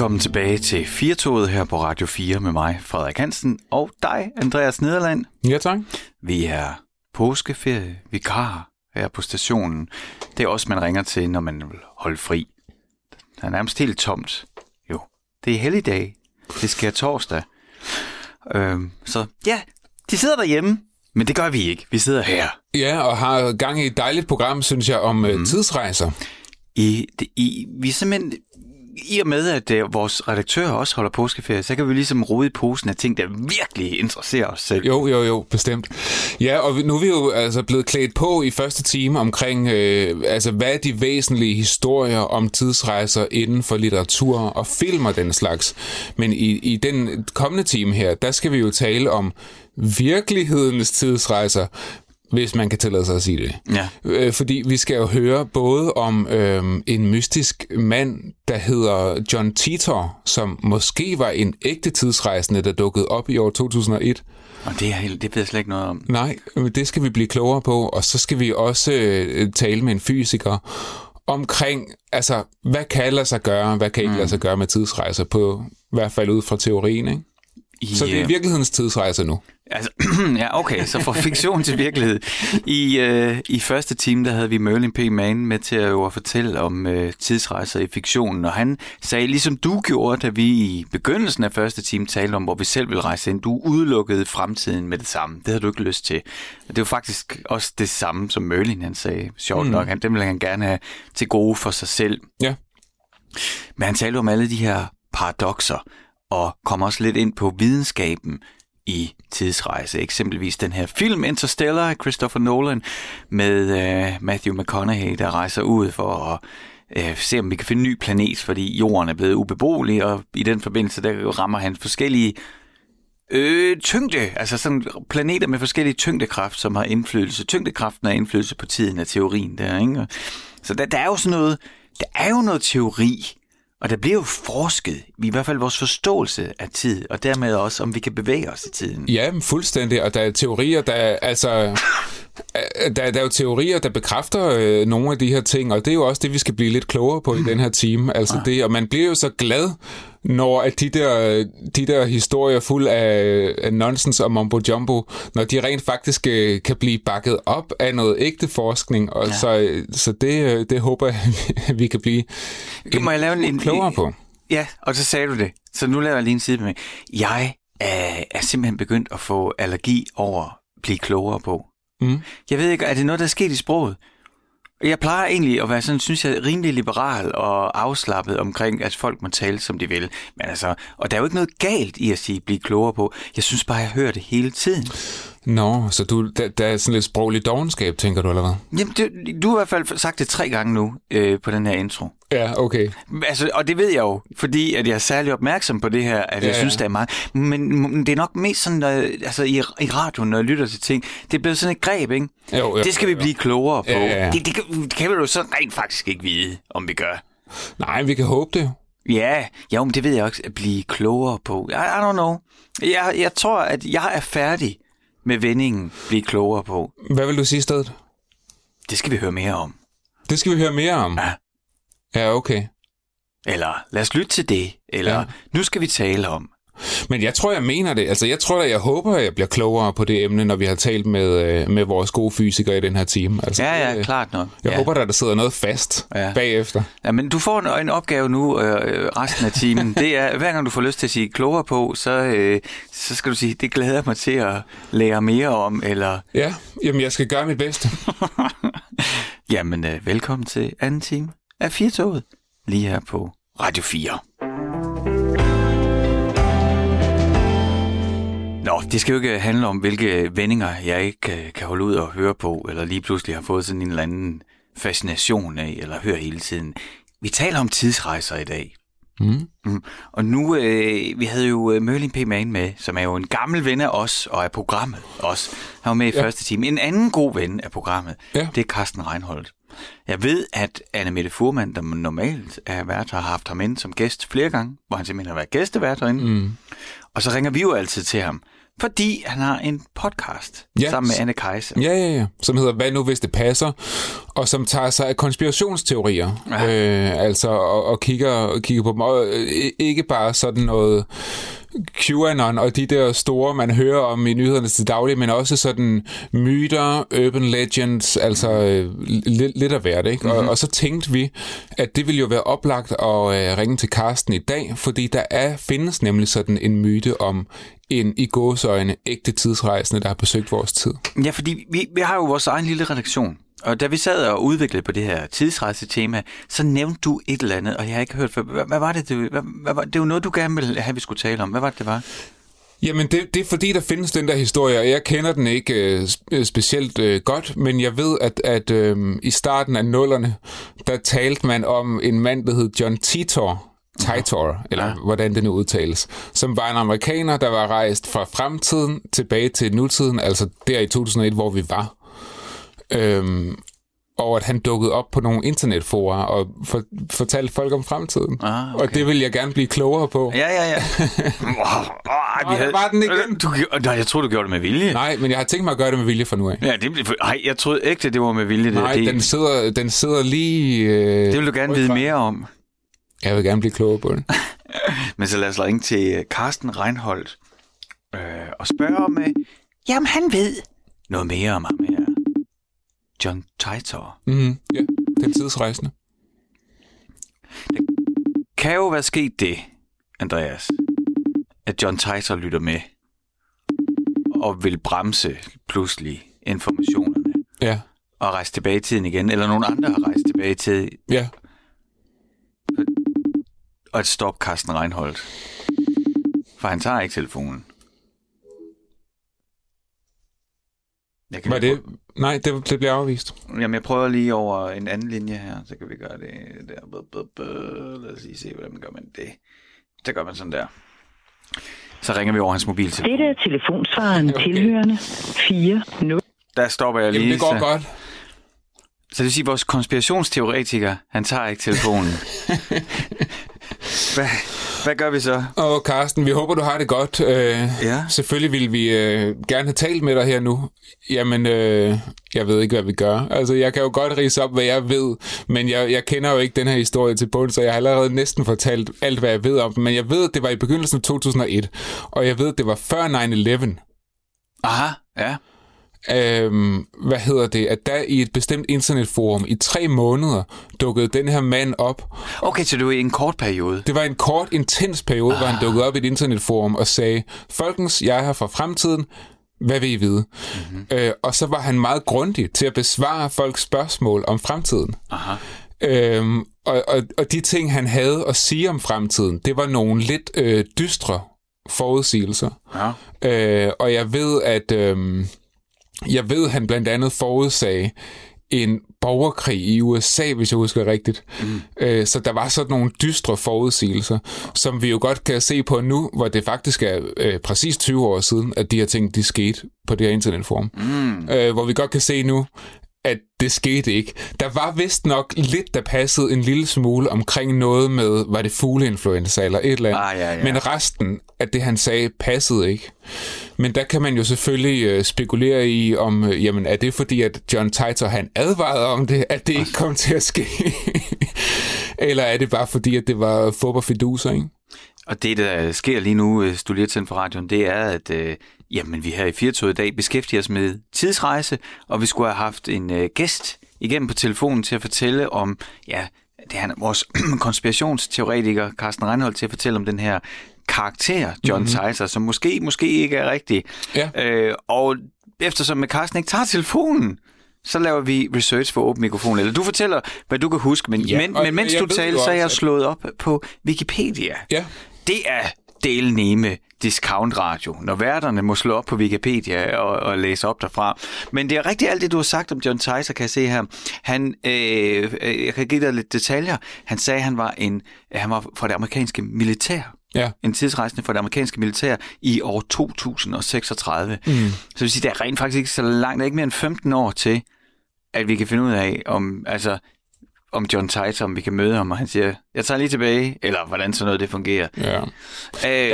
Velkommen tilbage til Firtoget her på Radio 4 med mig, Frederik Hansen, og dig, Andreas Nederland. Ja, tak. Vi er påskeferie, vikar her på stationen. Det er også man ringer til, når man vil holde fri. Der er nærmest helt tomt. Jo, det er helligdag. Det sker torsdag. Øhm, så ja, de sidder derhjemme, men det gør vi ikke. Vi sidder her. Ja, og har gang i et dejligt program, synes jeg, om mm. tidsrejser. I, det, i, vi er simpelthen i og med, at uh, vores redaktør også holder påskeferie, så kan vi ligesom rode i posen af ting, der virkelig interesserer os selv. Jo, jo, jo, bestemt. Ja, og nu er vi jo altså blevet klædt på i første time omkring, øh, altså hvad er de væsentlige historier om tidsrejser inden for litteratur og film og den slags. Men i, i den kommende time her, der skal vi jo tale om virkelighedens tidsrejser, hvis man kan tillade sig at sige det. Ja. Øh, fordi vi skal jo høre både om øh, en mystisk mand, der hedder John Titor, som måske var en ægte tidsrejsende, der dukkede op i år 2001. Og det, er, helt- det ved jeg slet ikke noget om. Nej, det skal vi blive klogere på, og så skal vi også øh, tale med en fysiker omkring, altså, hvad kan lade sig gøre, hvad kan ikke lade sig gøre med tidsrejser, på i hvert fald ud fra teorien, ikke? I, Så det er øh, virkelighedens tidsrejser nu. Altså, ja, okay, så fra fiktion til virkelighed. I, øh, I første time, der havde vi Merlin P. Mann med til at, at fortælle om øh, tidsrejser i fiktionen, og han sagde, ligesom du gjorde, da vi i begyndelsen af første time talte om, hvor vi selv ville rejse ind, du udelukkede fremtiden med det samme. Det havde du ikke lyst til. Og det var faktisk også det samme, som Merlin han sagde. Sjovt mm. nok, han, dem ville han gerne have til gode for sig selv. Ja. Men han talte om alle de her paradoxer, og kom også lidt ind på videnskaben i tidsrejse. Eksempelvis den her film Interstellar af Christopher Nolan med øh, Matthew McConaughey, der rejser ud for at øh, se, om vi kan finde en ny planet, fordi jorden er blevet ubeboelig, og i den forbindelse, der rammer han forskellige øh, tyngde, altså sådan planeter med forskellige tyngdekraft, som har indflydelse. Tyngdekraften har indflydelse på tiden af teorien der, ikke? Så der, der er jo sådan noget, der er jo noget teori, og der bliver jo forsket, i hvert fald vores forståelse af tid, og dermed også, om vi kan bevæge os i tiden. Ja, fuldstændig, og der er teorier, der altså... Der, der er jo teorier, der bekræfter øh, nogle af de her ting, og det er jo også det, vi skal blive lidt klogere på i den her time. Altså det, og man bliver jo så glad, når at de der, de der historier fuld af, af nonsens og mumbo jumbo, når de rent faktisk øh, kan blive bakket op af noget ægte forskning, og ja. så, så det, øh, det håber jeg, vi kan blive Må jeg lave en, en klogere på. Ja, og så sagde du det. Så nu laver jeg lige en side med. Jeg er, er simpelthen begyndt at få allergi over at blive klogere på. Mm. Jeg ved ikke, er det noget, der er sket i sproget? Jeg plejer egentlig at være sådan, synes jeg, rimelig liberal og afslappet omkring, at folk må tale, som de vil. Men altså, og der er jo ikke noget galt i at sige, blive klogere på. Jeg synes bare, jeg hører det hele tiden. Nå, så du, der, der er sådan lidt sproglig dogenskab, tænker du, eller hvad? Jamen, det, du har i hvert fald sagt det tre gange nu øh, på den her intro. Ja, okay. Altså, og det ved jeg jo, fordi at jeg er særlig opmærksom på det her, at jeg Ja, synes, ja. det er meget. Men, det er nok mest sådan, øh, altså i, i radioen, når jeg lytter til ting, det er blevet sådan et greb, ikke? Jo, jo, det skal vi jo, jo. blive klogere på. Ja, ja, ja. Det, det, kan, det kan vi jo så rent faktisk ikke vide, om vi gør. Nej, vi kan håbe det. Ja, jo, men det ved jeg også, at blive klogere på. I, I don't know. Jeg, jeg tror, at jeg er færdig med vendingen, blive klogere på. Hvad vil du sige i stedet? Det skal vi høre mere om. Det skal vi høre mere om. Ja. Ja, okay. Eller lad os lytte til det. Eller Ja. nu skal vi tale om. Men jeg tror, jeg mener det. Altså, jeg tror da, jeg håber, at jeg bliver klogere på det emne, når vi har talt med, øh, med vores gode fysikere i den her time. Altså, Ja, ja, øh, klart nok. Jeg ja. håber, der, der sidder noget fast Ja. ja. bagefter. Ja, men du får en, en opgave nu øh, resten af timen. Det er, hver gang du får lyst til at sige klogere på, så, øh, så skal du sige, det glæder jeg mig til at lære mere om, eller Ja, jamen jeg skal gøre mit bedste. jamen øh, velkommen til anden time af Firtoget, lige her på Radio 4. Nå, det skal jo ikke handle om, hvilke vendinger jeg ikke kan, holde ud og høre på, eller lige pludselig har fået sådan en eller anden fascination af, eller hører hele tiden. Vi taler om tidsrejser i dag. Mm. Mm. Og nu, øh, vi havde jo øh, Merlin P. Mann med, som er jo en gammel ven af os, og af programmet også. Han var med i ja. første time. En anden god ven af programmet, Ja. det er Carsten Reinholdt. Jeg ved, at Anne Mette Furman, der normalt er vært, har haft ham ind som gæst flere gange, hvor han simpelthen har været gæstevært derinde. Mm. Og så ringer vi jo altid til ham, Fordi han har en podcast Ja, sammen med Anne Kejse. Ja, ja, ja. Som hedder Hvad nu, hvis det passer? Og som tager sig af konspirationsteorier. Ja. Øh, altså, og, og kigger, kigger på dem. Og, øh, ikke bare sådan noget QAnon og de der store, man hører om i nyhederne til daglig, men også sådan myter, urban legends, altså øh, lidt, lidt af hvert, ikke? Mm-hmm. Og, og så tænkte vi, at det ville jo være oplagt at øh, ringe til Karsten i dag, fordi der er findes nemlig sådan en myte om en i gåsøjne ægte tidsrejsende, der har besøgt vores tid. Ja, fordi vi, vi har jo vores egen lille redaktion. Og da vi sad og udviklede på det her tidsrejse-tema, så nævnte du et eller andet, og jeg har ikke hørt før. Hvad, hvad var det? det hvad, hvad, var, det var noget, du gerne ville have, vi skulle tale om. Hvad var det, det var? Jamen, det, det er fordi, der findes den der historie, og jeg kender den ikke øh, øh, specielt øh, godt, men jeg ved, at, at øh, i starten af nullerne, der talte man om en mand, der hed John Titor, Titor, eller Ja. hvordan det nu udtales, som var en amerikaner, der var rejst fra fremtiden tilbage til nutiden, altså der i 2001, hvor vi var. Øhm, og at han dukkede op på nogle internetforer og for, fortalte folk om fremtiden. Ah, Og det vil jeg gerne blive klogere på. Ja, ja, ja. oh, oh, Nå, der var den igen. Du, nej, jeg troede, du gjorde det med vilje. Nej, men jeg har tænkt mig at gøre det med vilje fra nu af. Ja, det blev... Nej, jeg troede ikke, at det var med vilje. Det, Nej, det, den sidder, den sidder lige... Øh, det vil du gerne vide mere om. Jeg vil gerne blive klogere på det. Men så lad os ringe til øh, Carsten Reinholdt øh, og spørge om... Øh, jamen, han ved noget mere om ham her. John Titor. Mm, ja, den tidsrejsende. Kan jo være sket det, Andreas, at John Titor lytter med og vil bremse pludselig informationerne Ja, og rejse tilbage i tiden igen, eller nogen andre har rejst tilbage i tiden ja. og at stoppe Carsten Reinholdt. For han tager ikke telefonen. Jeg kan Var det... Nej, det, det bliver afvist. prøve- Jamen, jeg prøver lige over en anden linje her, så kan vi gøre det der. Lad os lige se, hvordan gør man det. Så gør man sådan der. Så ringer vi over hans mobiltelefon. Dette er telefonsvaren Okay. tilhørende 4 0. Der stopper jeg lige. Jamen, det går så, godt. så det vil sige, at vores konspirationsteoretiker, han tager ikke telefonen. hvad, hvad gør vi så? Og Carsten, vi håber, du har det godt. Øh, Ja. Selvfølgelig vil vi øh, gerne have talt med dig her nu. Jamen, øh, jeg ved ikke, hvad vi gør. Altså, jeg kan jo godt rise op, hvad jeg ved, men jeg, jeg kender jo ikke den her historie til bunds, så jeg har allerede næsten fortalt alt, hvad jeg ved om den. Men jeg ved, at det var i begyndelsen af 2001, og jeg ved, at det var før 9-11. Aha, ja. Øhm, hvad hedder det, at der i et bestemt internetforum i tre måneder dukkede den her mand op. Okay, så det var i en kort periode. Det var en kort, intens periode, ah. hvor han dukkede op i et internetforum og sagde, Folkens, jeg er her fra fremtiden, hvad vil I vide? Mm-hmm. Øh, og så var han meget grundig til at besvare folks spørgsmål om fremtiden. Aha. Øhm, og, og, og de ting, han havde at sige om fremtiden, det var nogle lidt øh, dystre forudsigelser. Ja. Øh, og jeg ved, at øh, jeg ved, han blandt andet forudsagde en borgerkrig i USA, hvis jeg husker rigtigt. Mm. Øh, så der var sådan nogle dystre forudsigelser, som vi jo godt kan se på nu, hvor det faktisk er øh, præcis 20 år siden, at de her ting, de skete på det her internetforum. Mm. Øh, hvor vi godt kan se nu, at det skete ikke. Der var vist nok lidt, der passede en lille smule omkring noget med, var det fugleinfluenza eller et eller andet. Ah, ja, ja. Men resten af det, han sagde, passede ikke. Men der kan man jo selvfølgelig øh, spekulere i, om øh, jamen, er det fordi, at John Titor han advarede om det, at det ikke kom til at ske? Eller er det bare fordi, at det var fup og fiduser, ikke? Og det, der sker lige nu, hvis du lige tændt for radioen, det er, at øh, jamen, vi her i Firtoget i dag beskæftiger os med tidsrejse, og vi skulle have haft en øh, gæst igennem på telefonen til at fortælle om, ja, det er han, vores konspirationsteoretiker Carsten Reinholdt til at fortælle om den her karakter, John mm-hmm. Titor, som måske, måske ikke er rigtig. Ja. Øh, og eftersom med Carsten ikke tager telefonen, så laver vi research for åben mikrofon. Eller du fortæller, hvad du kan huske, men, Ja, men, men mens du taler, så er jeg at- slået op på Wikipedia. Ja. Det er delneme discount radio, når værterne må slå op på Wikipedia og, og læse op derfra. Men det er rigtigt alt det, du har sagt om John Titor, kan jeg se her. Han, øh, øh, jeg kan give dig lidt detaljer. Han sagde, at han var, en, han var fra det amerikanske militær. Ja. En tidsrejsende fra det amerikanske militær i år 2036. Mm. Så det vil sige, det er rent faktisk ikke så langt. Der er ikke mere end 15 år til, at vi kan finde ud af, om, altså, om John Titor, om vi kan møde ham, og han siger, jeg tager lige tilbage, eller hvordan sådan noget det fungerer. Ja.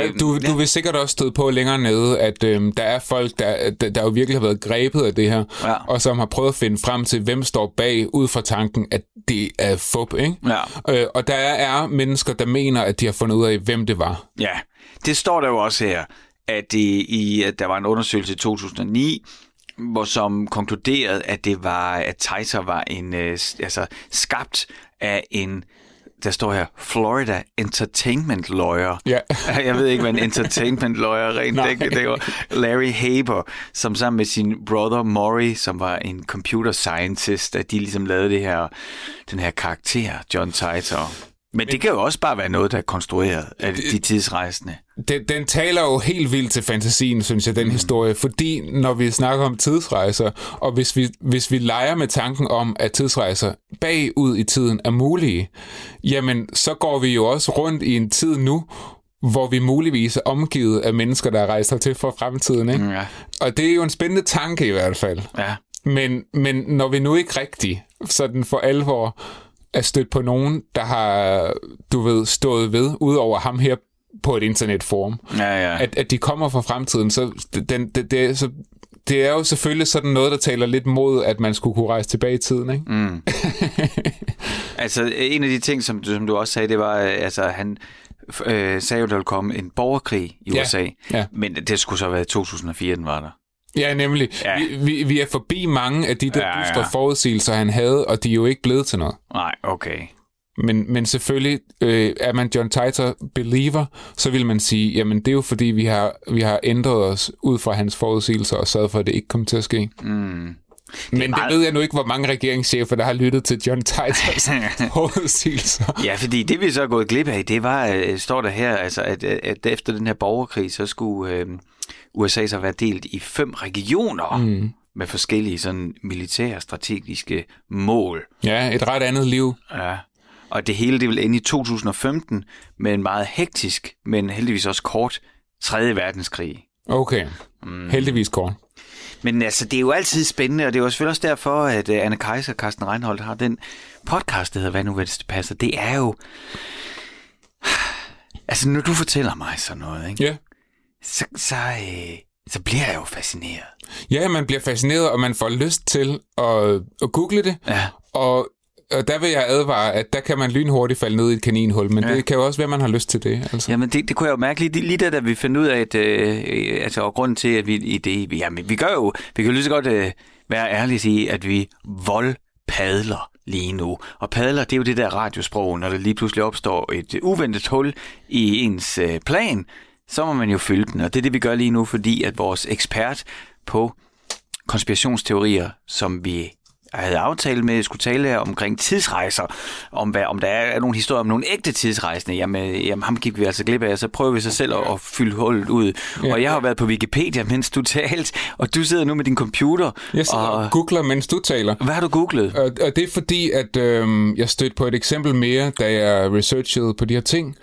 Øh, Du, du vil sikkert også støde på længere nede, at øhm, der er folk, der, der, der jo virkelig har været grebet af det her, Ja. og som har prøvet at finde frem til, hvem står bag, ud fra tanken, at det er fup, ikke? Ja. Øh, og der er mennesker, der mener, at de har fundet ud af, hvem det var. Ja, det står der jo også her, at, det i, at der var en undersøgelse i 2009, hvor som konkluderede, at det var, at Titor var en, øh, altså skabt af en, der står her, Florida Entertainment Lawyer. Ja. Jeg ved ikke, hvad en entertainment lawyer rent det, det var Larry Haber, som sammen med sin brother Maury, som var en computer scientist, at de ligesom lavede det her, den her karakter, John Titor. Men det kan jo også bare være noget, der er konstrueret af de tidsrejsende. Den, den taler jo helt vildt til fantasien, synes jeg, den mm. historie, fordi når vi snakker om tidsrejser, og hvis vi, hvis vi leger med tanken om, at tidsrejser bagud i tiden er mulige, jamen så går vi jo også rundt i en tid nu, hvor vi muligvis er omgivet af mennesker, der er rejst hertil fra fremtiden. Ikke? Mm. Ja, Og det er jo en spændende tanke i hvert fald. ja. Men, men når vi nu ikke rigtig sådan for alvor er stødt på nogen, der har, du ved, stået ved, udover ham her på et internetforum, Ja, ja. at, at de kommer fra fremtiden, så den, det, det, så det er jo selvfølgelig sådan noget, der taler lidt mod, at man skulle kunne rejse tilbage i tiden, ikke? Mm. altså, en af de ting, som du, som du også sagde, det var, øh, altså, han øh, sagde jo, der ville komme en borgerkrig i USA. ja. Men det skulle så været i 2004, den var der. Ja, nemlig. Ja. Vi, vi, vi er forbi mange af de der Ja, ja, ja. dystre forudsigelser, han havde, og de er jo ikke blevet til noget. Nej, okay. Men, men selvfølgelig, øh, er man John Titor believer, så vil man sige, jamen det er jo fordi, vi har, vi har ændret os ud fra hans forudsigelser og sørget for, at det ikke kommer til at ske. Mm. Men det meget- ved jeg nu ikke, hvor mange regeringschefer, der har lyttet til John Titors forudsigelser. Ja, fordi det vi så er gået glip af, det var, øh, står der her, altså, at, øh, at efter den her borgerkrig, så skulle øh, USA så være delt i fem regioner mm. med forskellige sådan militære strategiske mål. Ja, et ret andet liv. Ja. Og det hele det vil ende i 2015 med en meget hektisk, men heldigvis også kort 3. verdenskrig. Okay, mm. heldigvis kort. Men altså, det er jo altid spændende, og det er jo selvfølgelig også derfor, at uh, Anne Kaiser og Carsten Reinholdt har den podcast, der hedder Hvad nu, hvis det passer. Det er jo... Altså, når du fortæller mig sådan noget, ikke? Ja. Så, så, øh, så bliver jeg jo fascineret. Ja, man bliver fascineret, og man får lyst til at, at google det. Ja. Og, og der vil jeg advare, at der kan man lynhurtigt falde ned i et kaninhul, men Ja. det kan jo også være, at man har lyst til det. Altså. Jamen, det, det kunne jeg jo mærke lige, lige der, da vi fandt ud af, at, øh, altså, og grunden til, at vi i det, jamen, vi gør jo, vi kan jo lige så godt øh, være ærlige og sige, at vi voldpadler lige nu. Og padler, det er jo det der radiosprog, når der lige pludselig opstår et uventet hul i ens øh, plan, så må man jo fylde den. Og det er det, vi gør lige nu, fordi at vores ekspert på konspirationsteorier, som vi havde aftalt med, at skulle tale omkring tidsrejser, om, hvad, om der er, er nogle historier om nogle ægte tidsrejsende, jamen, jamen ham gik vi altså glip af, så prøver vi så selv at, at fylde hullet ud. Ja. Og jeg har været på Wikipedia, mens du talte, og du sidder nu med din computer. Jeg sidder og, og googler, mens du taler. hvad har du googlet? Og, og det er fordi, at øh, jeg stødte på et eksempel mere, da jeg researchede på de her ting.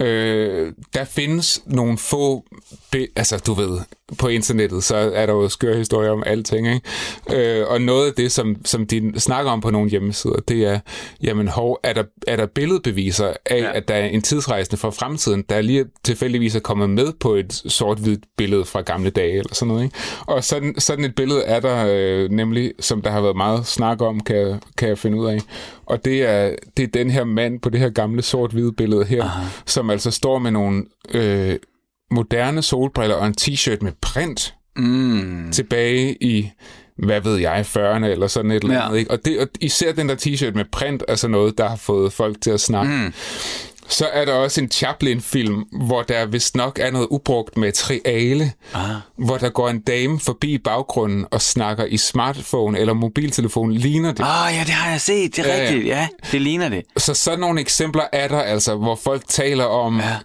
Øh, der findes nogle få, be- altså du ved, på internettet, så er der jo skøre historier om alting, ikke? Øh, og noget af det, som, som de snakker om på nogle hjemmesider, det er, jamen hov, er der, er der billedbeviser af, Ja. at der er en tidsrejsende fra fremtiden, der lige tilfældigvis er kommet med på et sort-hvidt billede fra gamle dage, eller sådan noget, ikke? Og sådan, sådan et billede er der øh, nemlig, som der har været meget snak om, kan, kan jeg finde ud af. Og det er, det er den her mand på det her gamle sort-hvide billede her, Aha. som altså står med nogle øh, moderne solbriller og en t-shirt med print Mm. tilbage i, hvad ved jeg, 40'erne eller sådan et eller Ja. andet. Ikke? Og, det, og især den der t-shirt med print er sådan noget, der har fået folk til at snakke. Mm. Så er der også en Chaplin-film, hvor der vist nok er noget ubrugt materiale, Ah. hvor der går en dame forbi baggrunden og snakker i smartphone eller mobiltelefon, ligner det. Åh, oh, ja, det har jeg set, det er Ja, ja. rigtigt, ja, det ligner det. Så sådan nogle eksempler er der altså, hvor folk taler om, Ja.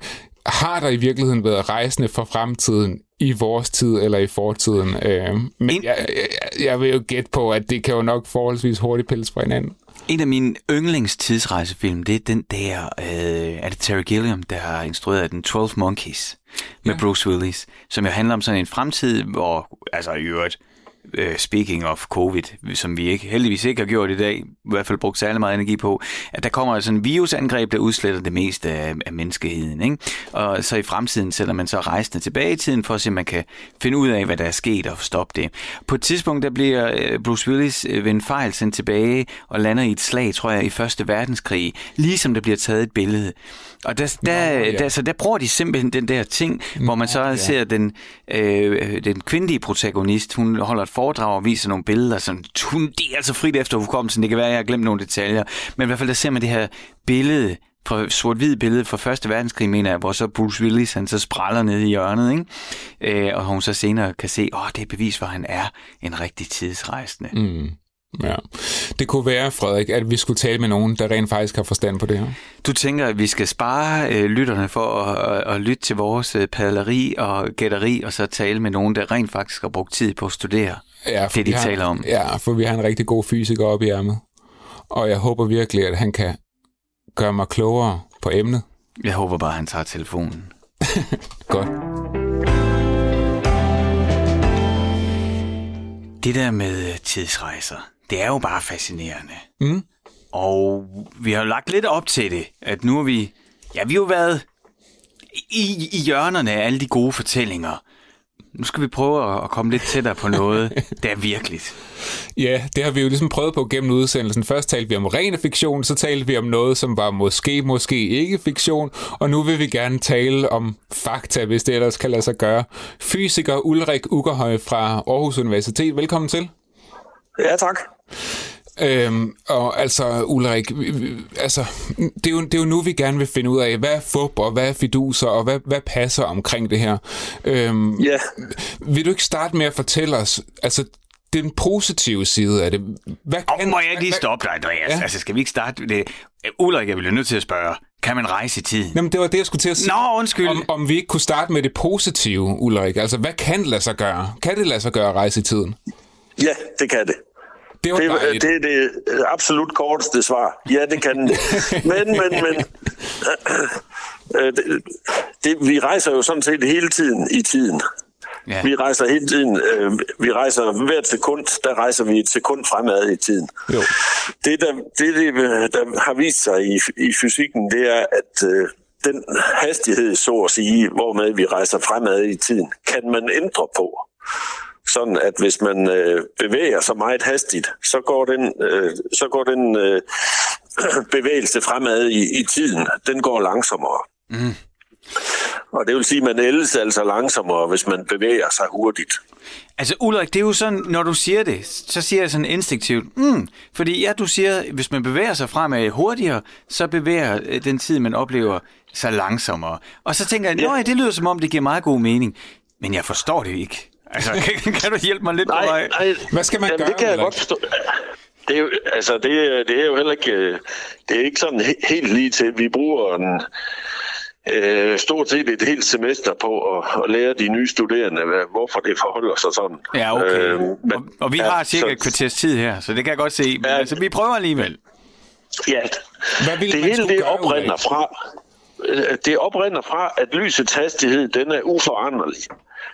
Har der i virkeligheden været rejsende fra fremtiden i vores tid eller i fortiden? Øh, men En- jeg, jeg, jeg vil jo gætte på, at det kan jo nok forholdsvis hurtigt pilles fra hinanden. En af mine yndlingstidsrejsefilm, det er den der, øh, er det Terry Gilliam, der har instrueret den 12 Monkeys med ja. Bruce Willis, som jo handler om sådan en fremtid, hvor, altså i øvrigt, Øh, speaking of covid, som vi ikke heldigvis ikke har gjort i dag, i hvert fald brugt særlig meget energi på, at der kommer altså en virusangreb, der udsletter det meste af, af menneskeheden. Ikke? Og så i fremtiden sætter man så rejsende tilbage i tiden, for at se, om man kan finde ud af, hvad der er sket og stoppe det. På et tidspunkt, der bliver øh, Bruce Willis øh, ved en fejl sendt tilbage og lander i et slag, tror jeg, i Første Verdenskrig, ligesom der bliver taget et billede. Og der, der, Nå, ja. der, så der bruger de simpelthen den der ting, hvor man så ja. ser den, øh, den kvindelige protagonist, hun holder et foredrag og viser nogle billeder, sådan, hun det er altså frit efter hukommelsen, det kan være, at jeg har glemt nogle detaljer, men i hvert fald der ser man det her billede, fra sort-hvid billede fra Første Verdenskrig, mener jeg, hvor så Bruce Willis, han så spræller ned i hjørnet, ikke? Øh, og hun så senere kan se, åh, det er bevis at han er en rigtig tidsrejsende. Mm. Ja. Det kunne være, Frederik, at vi skulle tale med nogen, der rent faktisk har forstand på det her. Du tænker, at vi skal spare øh, lytterne for at, at, at lytte til vores øh, padleri og gætteri, og så tale med nogen, der rent faktisk har brugt tid på at studere Ja, det, de har, taler om. Ja, for vi har en rigtig god fysiker op i ærmet. Og jeg håber virkelig, at han kan gøre mig klogere på emnet. Jeg håber bare, at han tager telefonen. Godt. Det der med øh, tidsrejser, det er jo bare fascinerende. Mm. Og vi har lagt lidt op til det, at nu har vi, ja, vi har jo været i, i hjørnerne af alle de gode fortællinger. Nu skal vi prøve at- komme lidt tættere på noget, der er virkeligt. Ja, det har vi jo ligesom prøvet på gennem udsendelsen. Først talte vi om rene fiktion, så talte vi om noget, som var måske, måske ikke fiktion, og nu vil vi gerne tale om fakta, hvis det ellers kan lade sig gøre. Fysiker Ulrik Ugerhøj fra Aarhus Universitet, velkommen til. Ja, tak. Øhm, og altså, Ulrik, altså, det, er jo, det er jo nu, vi gerne vil finde ud af, hvad er fup, og hvad er fiduser, og hvad, hvad passer omkring det her. Øhm, Ja, Vil du ikke starte med at fortælle os, altså, den positive side af det? Hvad Og må jeg ikke lige stoppe dig, Andreas? Ja. Altså, skal vi ikke starte med det? Ulrik, jeg bliver nødt til at spørge. Kan man rejse i tiden? Jamen, det var det, jeg skulle til at sige. Nå, undskyld. Om, om vi ikke kunne starte med det positive, Ulrik. Altså, hvad kan lade sig gøre? Kan det lade sig gøre at rejse i tiden? ja, det kan det. Det var Det, det er det absolut korteste svar. Ja, det kan det. Men, men, men... øh, det, det, vi rejser jo sådan set hele tiden i tiden. Ja. Vi rejser hele tiden. Øh, vi rejser hvert sekund, der rejser vi et sekund fremad i tiden. Jo. Det, der, det, det, der har vist sig i, i fysikken, det er, at øh, den hastighed, så at sige, hvormed vi rejser fremad i tiden, kan man ændre på. Sådan at hvis man øh, bevæger sig meget hastigt, så går den, øh, så går den øh, bevægelse fremad i, i tiden, den går langsommere. Mm. Og det vil sige, at man ældes altså langsommere, hvis man bevæger sig hurtigt. Altså Ulrik, det er jo sådan, når du siger det, så siger jeg sådan instinktivt, mm, fordi ja, du siger, hvis man bevæger sig fremad hurtigere, så bevæger øh, den tid, man oplever, sig langsommere. Og så tænker jeg, Ja. ja. det lyder som om, det giver meget god mening, men jeg forstår det ikke. Altså, kan, kan du hjælpe mig lidt på vej? Nej, nej. Hvad skal man Jamen, gøre, Det kan jeg godt forstå. Det er jo, altså, det, er- det er jo heller ikke, øh, det er ikke sådan he- helt lige til. Vi bruger en, øh, stort set et helt semester på at, at lære de nye studerende, hvad, hvorfor det forholder sig sådan. Ja, okay. Øh, Øh, og, og vi ja, har cirka så- et kvarters tid her, så det kan jeg godt se. Men Ja. altså, vi prøver alligevel. Ja, Hvad det hele det oprinder fra, øh, det oprinder fra, at lysets hastighed, den er uforanderlig.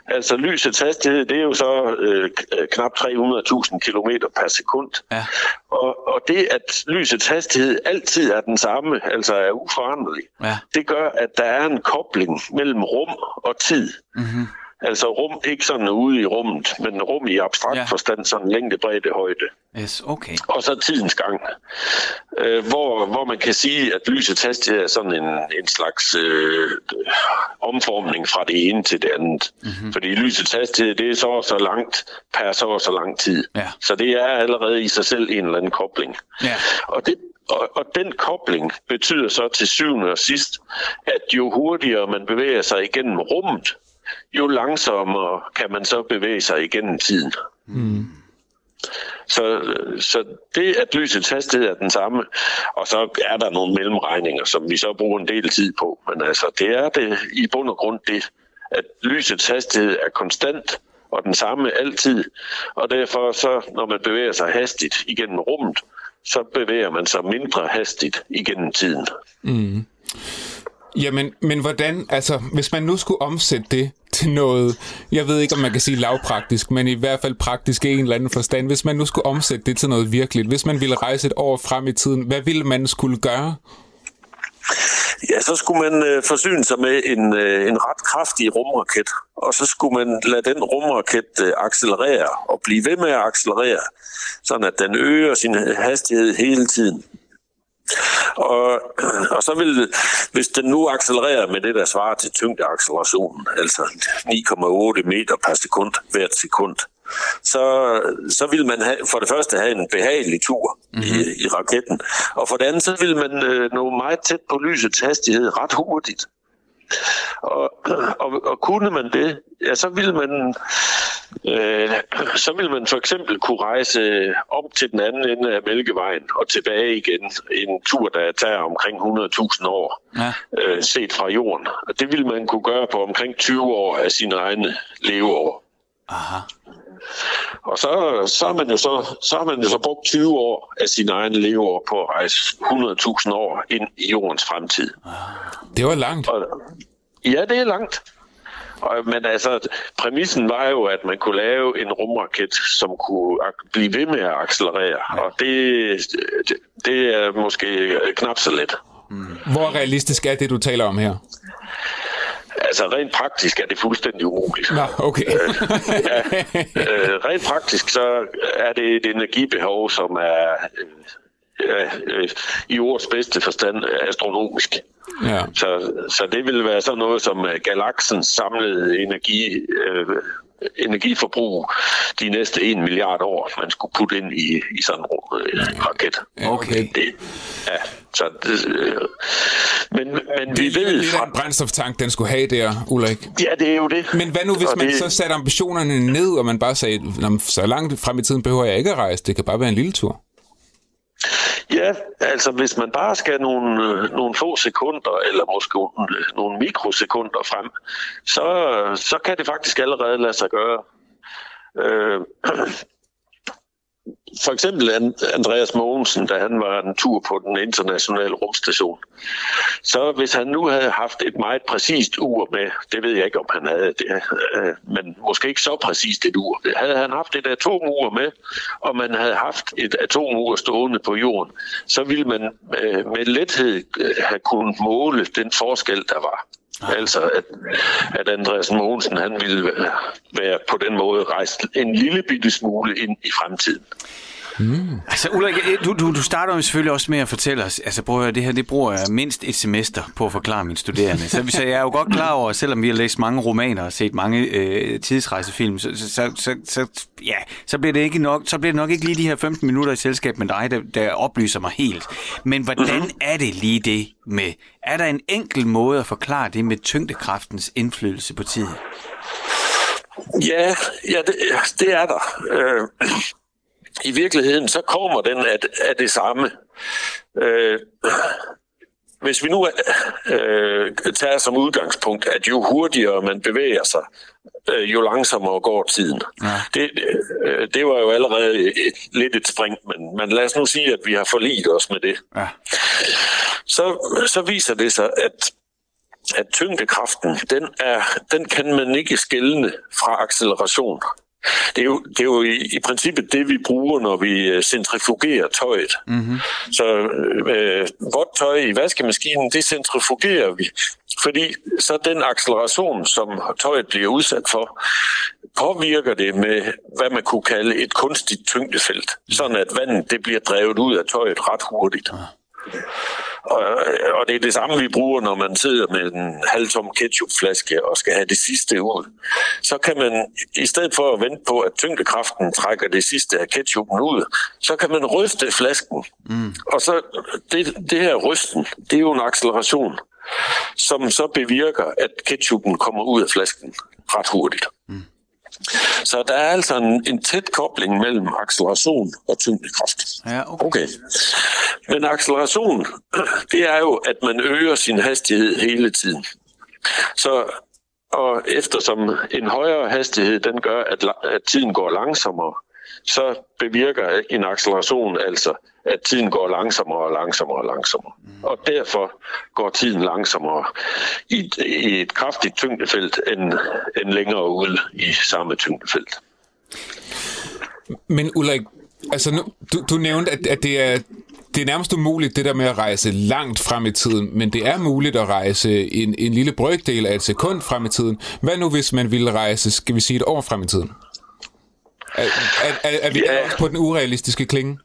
Altså lysets hastighed, det er jo så øh, k- knap 300.000 km per sekund. Ja. Og, og det, at lysets hastighed altid er den samme, altså er uforanderlig, Ja. det gør, at der er en kobling mellem rum og tid. Mm-hmm. Altså rum, ikke sådan ude i rummet, men rum i abstrakt Ja. forstand, sådan længde, bredde, højde Yes, okay. og så tidens gang, øh, hvor, hvor man kan sige, at lysets hastighed er sådan en, en slags øh, omformning fra det ene til det andet. Mm-hmm. Fordi lysets hastighed, det er så og så langt per så og så lang tid. Ja. Så det er allerede i sig selv en eller anden kobling. Ja. Og, det, og, og den kobling betyder så til syvende og sidst, at jo hurtigere man bevæger sig igennem rummet, jo langsommere kan man så bevæge sig igennem tiden. Så, så det, at lysets hastighed er den samme, og så er der nogle mellemregninger, som vi så bruger en del tid på. Men altså, det er det i bund og grund det, at lysets hastighed er konstant og den samme altid. Og derfor så, når man bevæger sig hastigt igennem rummet, så bevæger man sig mindre hastigt igennem tiden. Jamen, men hvordan, altså, hvis man nu skulle omsætte det til noget, jeg ved ikke, om man kan sige lavpraktisk, men i hvert fald praktisk i en eller anden forstand, hvis man nu skulle omsætte det til noget virkeligt, hvis man ville rejse et år frem i tiden, hvad ville man skulle gøre? Ja, så skulle man øh, forsyne sig med en, øh, en ret kraftig rumraket, og så skulle man lade den rumraket øh, accelerere og blive ved med at accelerere, sådan at den øger sin hastighed hele tiden. Og, og så vil, hvis den nu accelererer med det, der svarer til tyngdeaccelerationen, altså 9,8 meter per sekund hvert sekund, så, så vil man have, for det første have en behagelig tur mm-hmm. i, i raketten, og for det andet, så vil man øh, nå meget tæt på lysets hastighed ret hurtigt. Og, og, og kunne man det, ja, så vil man øh, så vil man for eksempel kunne rejse op til den anden ende af Mælkevejen og tilbage igen. En tur, der tager omkring 100.000 år ja. øh, set fra jorden. Og det vil man kunne gøre på omkring 20 år af sine egne leveår. Aha. Og så, så, har man jo så, så har man jo så brugt 20 år af sin egen leveår på at rejse 100.000 år ind i jordens fremtid. Det var langt. Og, ja, det er langt. Og, men altså, præmissen var jo, at man kunne lave en rumraket, som kunne blive ved med at accelerere. Og det, det, det er måske knap så let. Hvor realistisk er det, du taler om her? Altså rent praktisk er det fuldstændig umuligt. Nå, okay. øh, ja, øh, rent praktisk så er det et energibehov, som er øh, øh, i ordets bedste forstand astronomisk. Ja. Så, så det vil være sådan noget som galaksens samlede energi, øh, energiforbrug de næste 1 milliard år, man skulle putte ind i, i sådan en øh, raket. Okay. Det, ja, så det, øh, men, men det vi ved... Det er en brændstoftank, den skulle have der, Ulrik. Ja, det er jo det. Men hvad nu, hvis og man det... så satte ambitionerne ned, og man bare sagde, så langt frem i tiden behøver jeg ikke at rejse, det kan bare være en lille tur? Ja, altså hvis man bare skal nogle, nogle få sekunder, eller måske nogle mikrosekunder frem, så, så kan det faktisk allerede lade sig gøre. Øh, for eksempel Andreas Mogensen, da han var en tur på den internationale rumstation. Så hvis han nu havde haft et meget præcist ur med, det ved jeg ikke, om han havde det, øh, men måske ikke så præcist et ur. Havde han haft et atomur med, og man havde haft et atomur stående på jorden, så ville man øh, med lethed øh, have kunnet måle den forskel, der var. Altså, at, at Andreas Mogensen, han ville være på den måde rejst en lille bitte smule ind i fremtiden. Mm. Altså Ulrik, du, du, du starter jo selvfølgelig også med at fortælle os, altså prøv at det her, det bruger jeg mindst et semester på at forklare mine studerende. Så, så jeg er jo godt klar over, selvom vi har læst mange romaner og set mange øh, tidsrejsefilm, så, så, så, så, så, ja, så bliver, det ikke nok, så bliver det nok ikke lige de her 15 minutter i selskab med dig, der, der oplyser mig helt. Men hvordan er det lige det med, er der en enkel måde at forklare det med tyngdekraftens indflydelse på tiden? Ja, ja det, det er der. Øh, i virkeligheden, så kommer den af, af det samme. Øh, hvis vi nu øh, tager som udgangspunkt, at jo hurtigere man bevæger sig, øh, jo langsommere går tiden. Ja. Det, øh, det var jo allerede et, lidt et spring, men, men lad os nu sige, at vi har forlidt os med det. Ja. Så, så viser det sig, at at tyngdekraften, den, er, den kan man ikke skælne fra acceleration. Det er jo, det er jo i, i princippet det, vi bruger, når vi øh, centrifugerer tøjet. Mm-hmm. Så øh, vådt tøj i vaskemaskinen, det centrifugerer vi, fordi så den acceleration, som tøjet bliver udsat for, påvirker det med, hvad man kunne kalde et kunstigt tyngdefelt, sådan at vandet det bliver drevet ud af tøjet ret hurtigt. Og, og det er det samme, vi bruger, når man sidder med en halvtom ketchupflaske og skal have det sidste ud. Så kan man, i stedet for at vente på, at tyngdekraften trækker det sidste af ketchupen ud, så kan man ryste flasken. Mm. Og så det, det her rysten, det er jo en acceleration, som så bevirker, at ketchupen kommer ud af flasken ret hurtigt. Mm. Så der er altså en, en tæt kobling mellem acceleration og tyngdekraft. Ja, okay. okay. Men acceleration, det er jo, at man øger sin hastighed hele tiden. Så og eftersom en højere hastighed, den gør, at, at tiden går langsommere, så bevirker en acceleration altså, at tiden går langsommere og langsommere og langsommere. Mm. Og derfor går tiden langsommere i et, i et kraftigt tyngdefelt end, end længere ude i samme tyngdefelt. Men Ulrik, altså nu, du, du nævnte, at, at det er det er nærmest umuligt, det der med at rejse langt frem i tiden, men det er muligt at rejse en, en lille brøkdel af et sekund frem i tiden. Hvad nu, hvis man ville rejse, skal vi sige, et år frem i tiden? Er, er, er, er vi ja. også på den urealistiske klinge?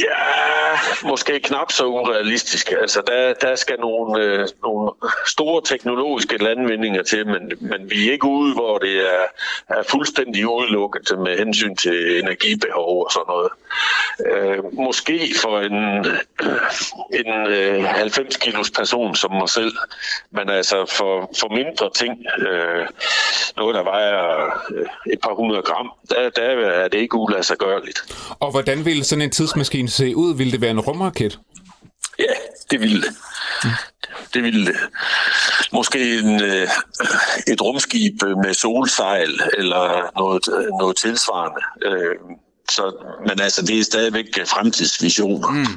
Ja, måske knap så urealistisk. Altså, der, der skal nogle, øh, nogle store teknologiske landvindinger til, men, men vi er ikke ude, hvor det er, er fuldstændig udelukket med hensyn til energibehov og sådan noget. Øh, måske for en, en øh, 90 kilos person som mig selv, men altså for, for mindre ting, øh, noget der vejer øh, et par hundrede gram, der, der er det ikke uladsiggørligt. Og hvordan vil sådan en tidsmaskine se ud? Ville det være en rumraket? Ja, det ville det. Det ville det. Måske en, øh, et rumskib med solsejl eller noget, noget tilsvarende. Øh, Øh, så, men altså, det er stadigvæk fremtidsvisioner. Mm. Men,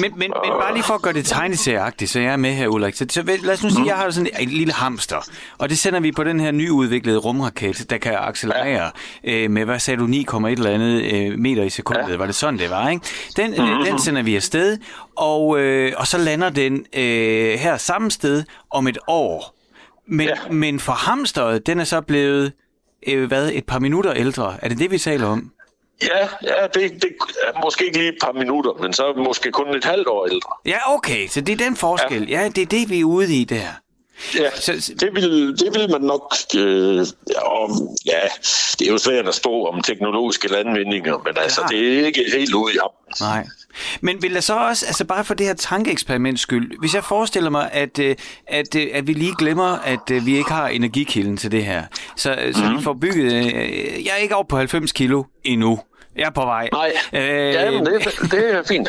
men, men bare lige for at gøre det tegneserieagtigt, så jeg er med her, Ulrik. Så, så lad os nu sige, at jeg har sådan en lille hamster, og det sender vi på den her nyudviklede rumraket, der kan accelerere ja. øh, med, hvad sagde du, 9,1 eller andet øh, meter i sekundet. Ja. Var det sådan, det var, ikke? Den, mm-hmm. øh, den sender vi afsted, og, øh, og så lander den øh, her samme sted om et år. Men, ja. men for hamsteret, den er så blevet, øh, hvad, et par minutter ældre. Er det det, vi taler om? Ja, ja det, det er måske ikke lige et par minutter, men så måske kun et halvt år ældre. Ja, okay, så det er den forskel. Ja, ja det er det, vi er ude i der. Ja, så, det, vil, det vil man nok... Øh, om, ja, det er jo svært at stå om teknologiske landvindinger, men altså, ja. det er ikke helt ude i ham. Nej. Men vil der så også, altså bare for det her tankeeksperiment skyld, hvis jeg forestiller mig, at, øh, at, øh, at vi lige glemmer, at øh, vi ikke har energikilden til det her, så, så mm. vi mhm. får bygget, jeg er ikke over på 90 kilo endnu, jeg er på vej. Nej, øh, ja, men det, det er fint.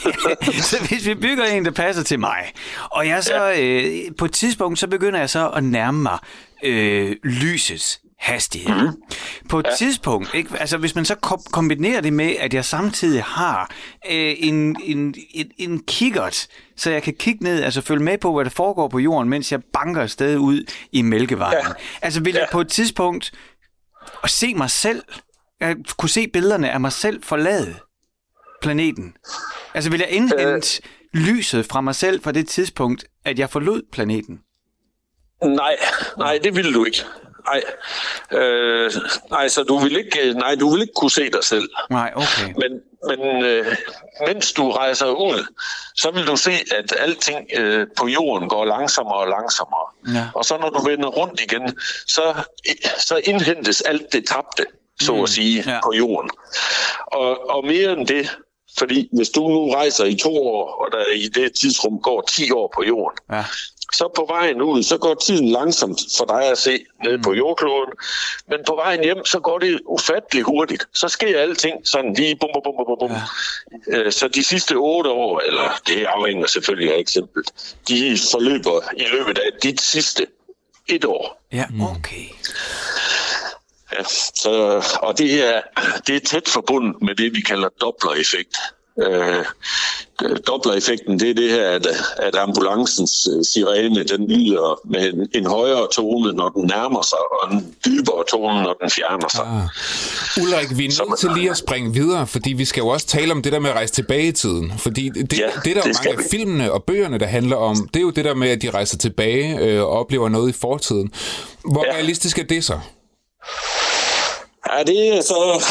så hvis vi bygger en, der passer til mig, og jeg så ja. øh, på et tidspunkt, så begynder jeg så at nærme mig øh, lysets hastighed. Mm. På et ja. tidspunkt, ikke? altså hvis man så kombinerer det med, at jeg samtidig har øh, en, en, en, en kikkert, så jeg kan kigge ned, altså følge med på, hvad der foregår på jorden, mens jeg banker afsted ud i Mælkevejen. Ja. Altså vil ja. jeg på et tidspunkt at se mig selv jeg kunne se billederne af mig selv forlade planeten. Altså vil jeg indhente øh, lyset fra mig selv fra det tidspunkt, at jeg forlod planeten? Nej, nej, det ville du ikke. Nej, øh, nej, så du vil ikke, nej, du vil ikke kunne se dig selv. Nej, okay. Men, men øh, mens du rejser ud, så vil du se, at alting øh, på jorden går langsommere og langsommere. Ja. Og så når du vender rundt igen, så, så indhentes alt det tabte så at mm, sige, ja. på jorden. Og, og mere end det, fordi hvis du nu rejser i to år, og der i det tidsrum går 10 år på jorden, ja. så på vejen ud, så går tiden langsomt for dig at se ned mm. på jordkloden. Men på vejen hjem, så går det ufatteligt hurtigt. Så sker alting sådan lige bum, bum, bum, bum, bum. Ja. Øh, så de sidste otte år, eller det afhænger selvfølgelig af eksemplet, de forløber i løbet af dit sidste et år. Ja, okay. Ja, så, og det er, det er tæt forbundet med det, vi kalder Doppler-effekt. Øh, Doppler-effekten, det er det her, at, at ambulancens øh, sirene, den lyder med en, en højere tone, når den nærmer sig, og en dybere tone, når den fjerner sig. Ah. Ulrik, vi er nødt til lige at springe videre, fordi vi skal jo også tale om det der med at rejse tilbage i tiden. Fordi det, ja, det der det mange af filmene og bøgerne, der handler om, det er jo det der med, at de rejser tilbage øh, og oplever noget i fortiden. Hvor ja. realistisk er det så? Ja, det er så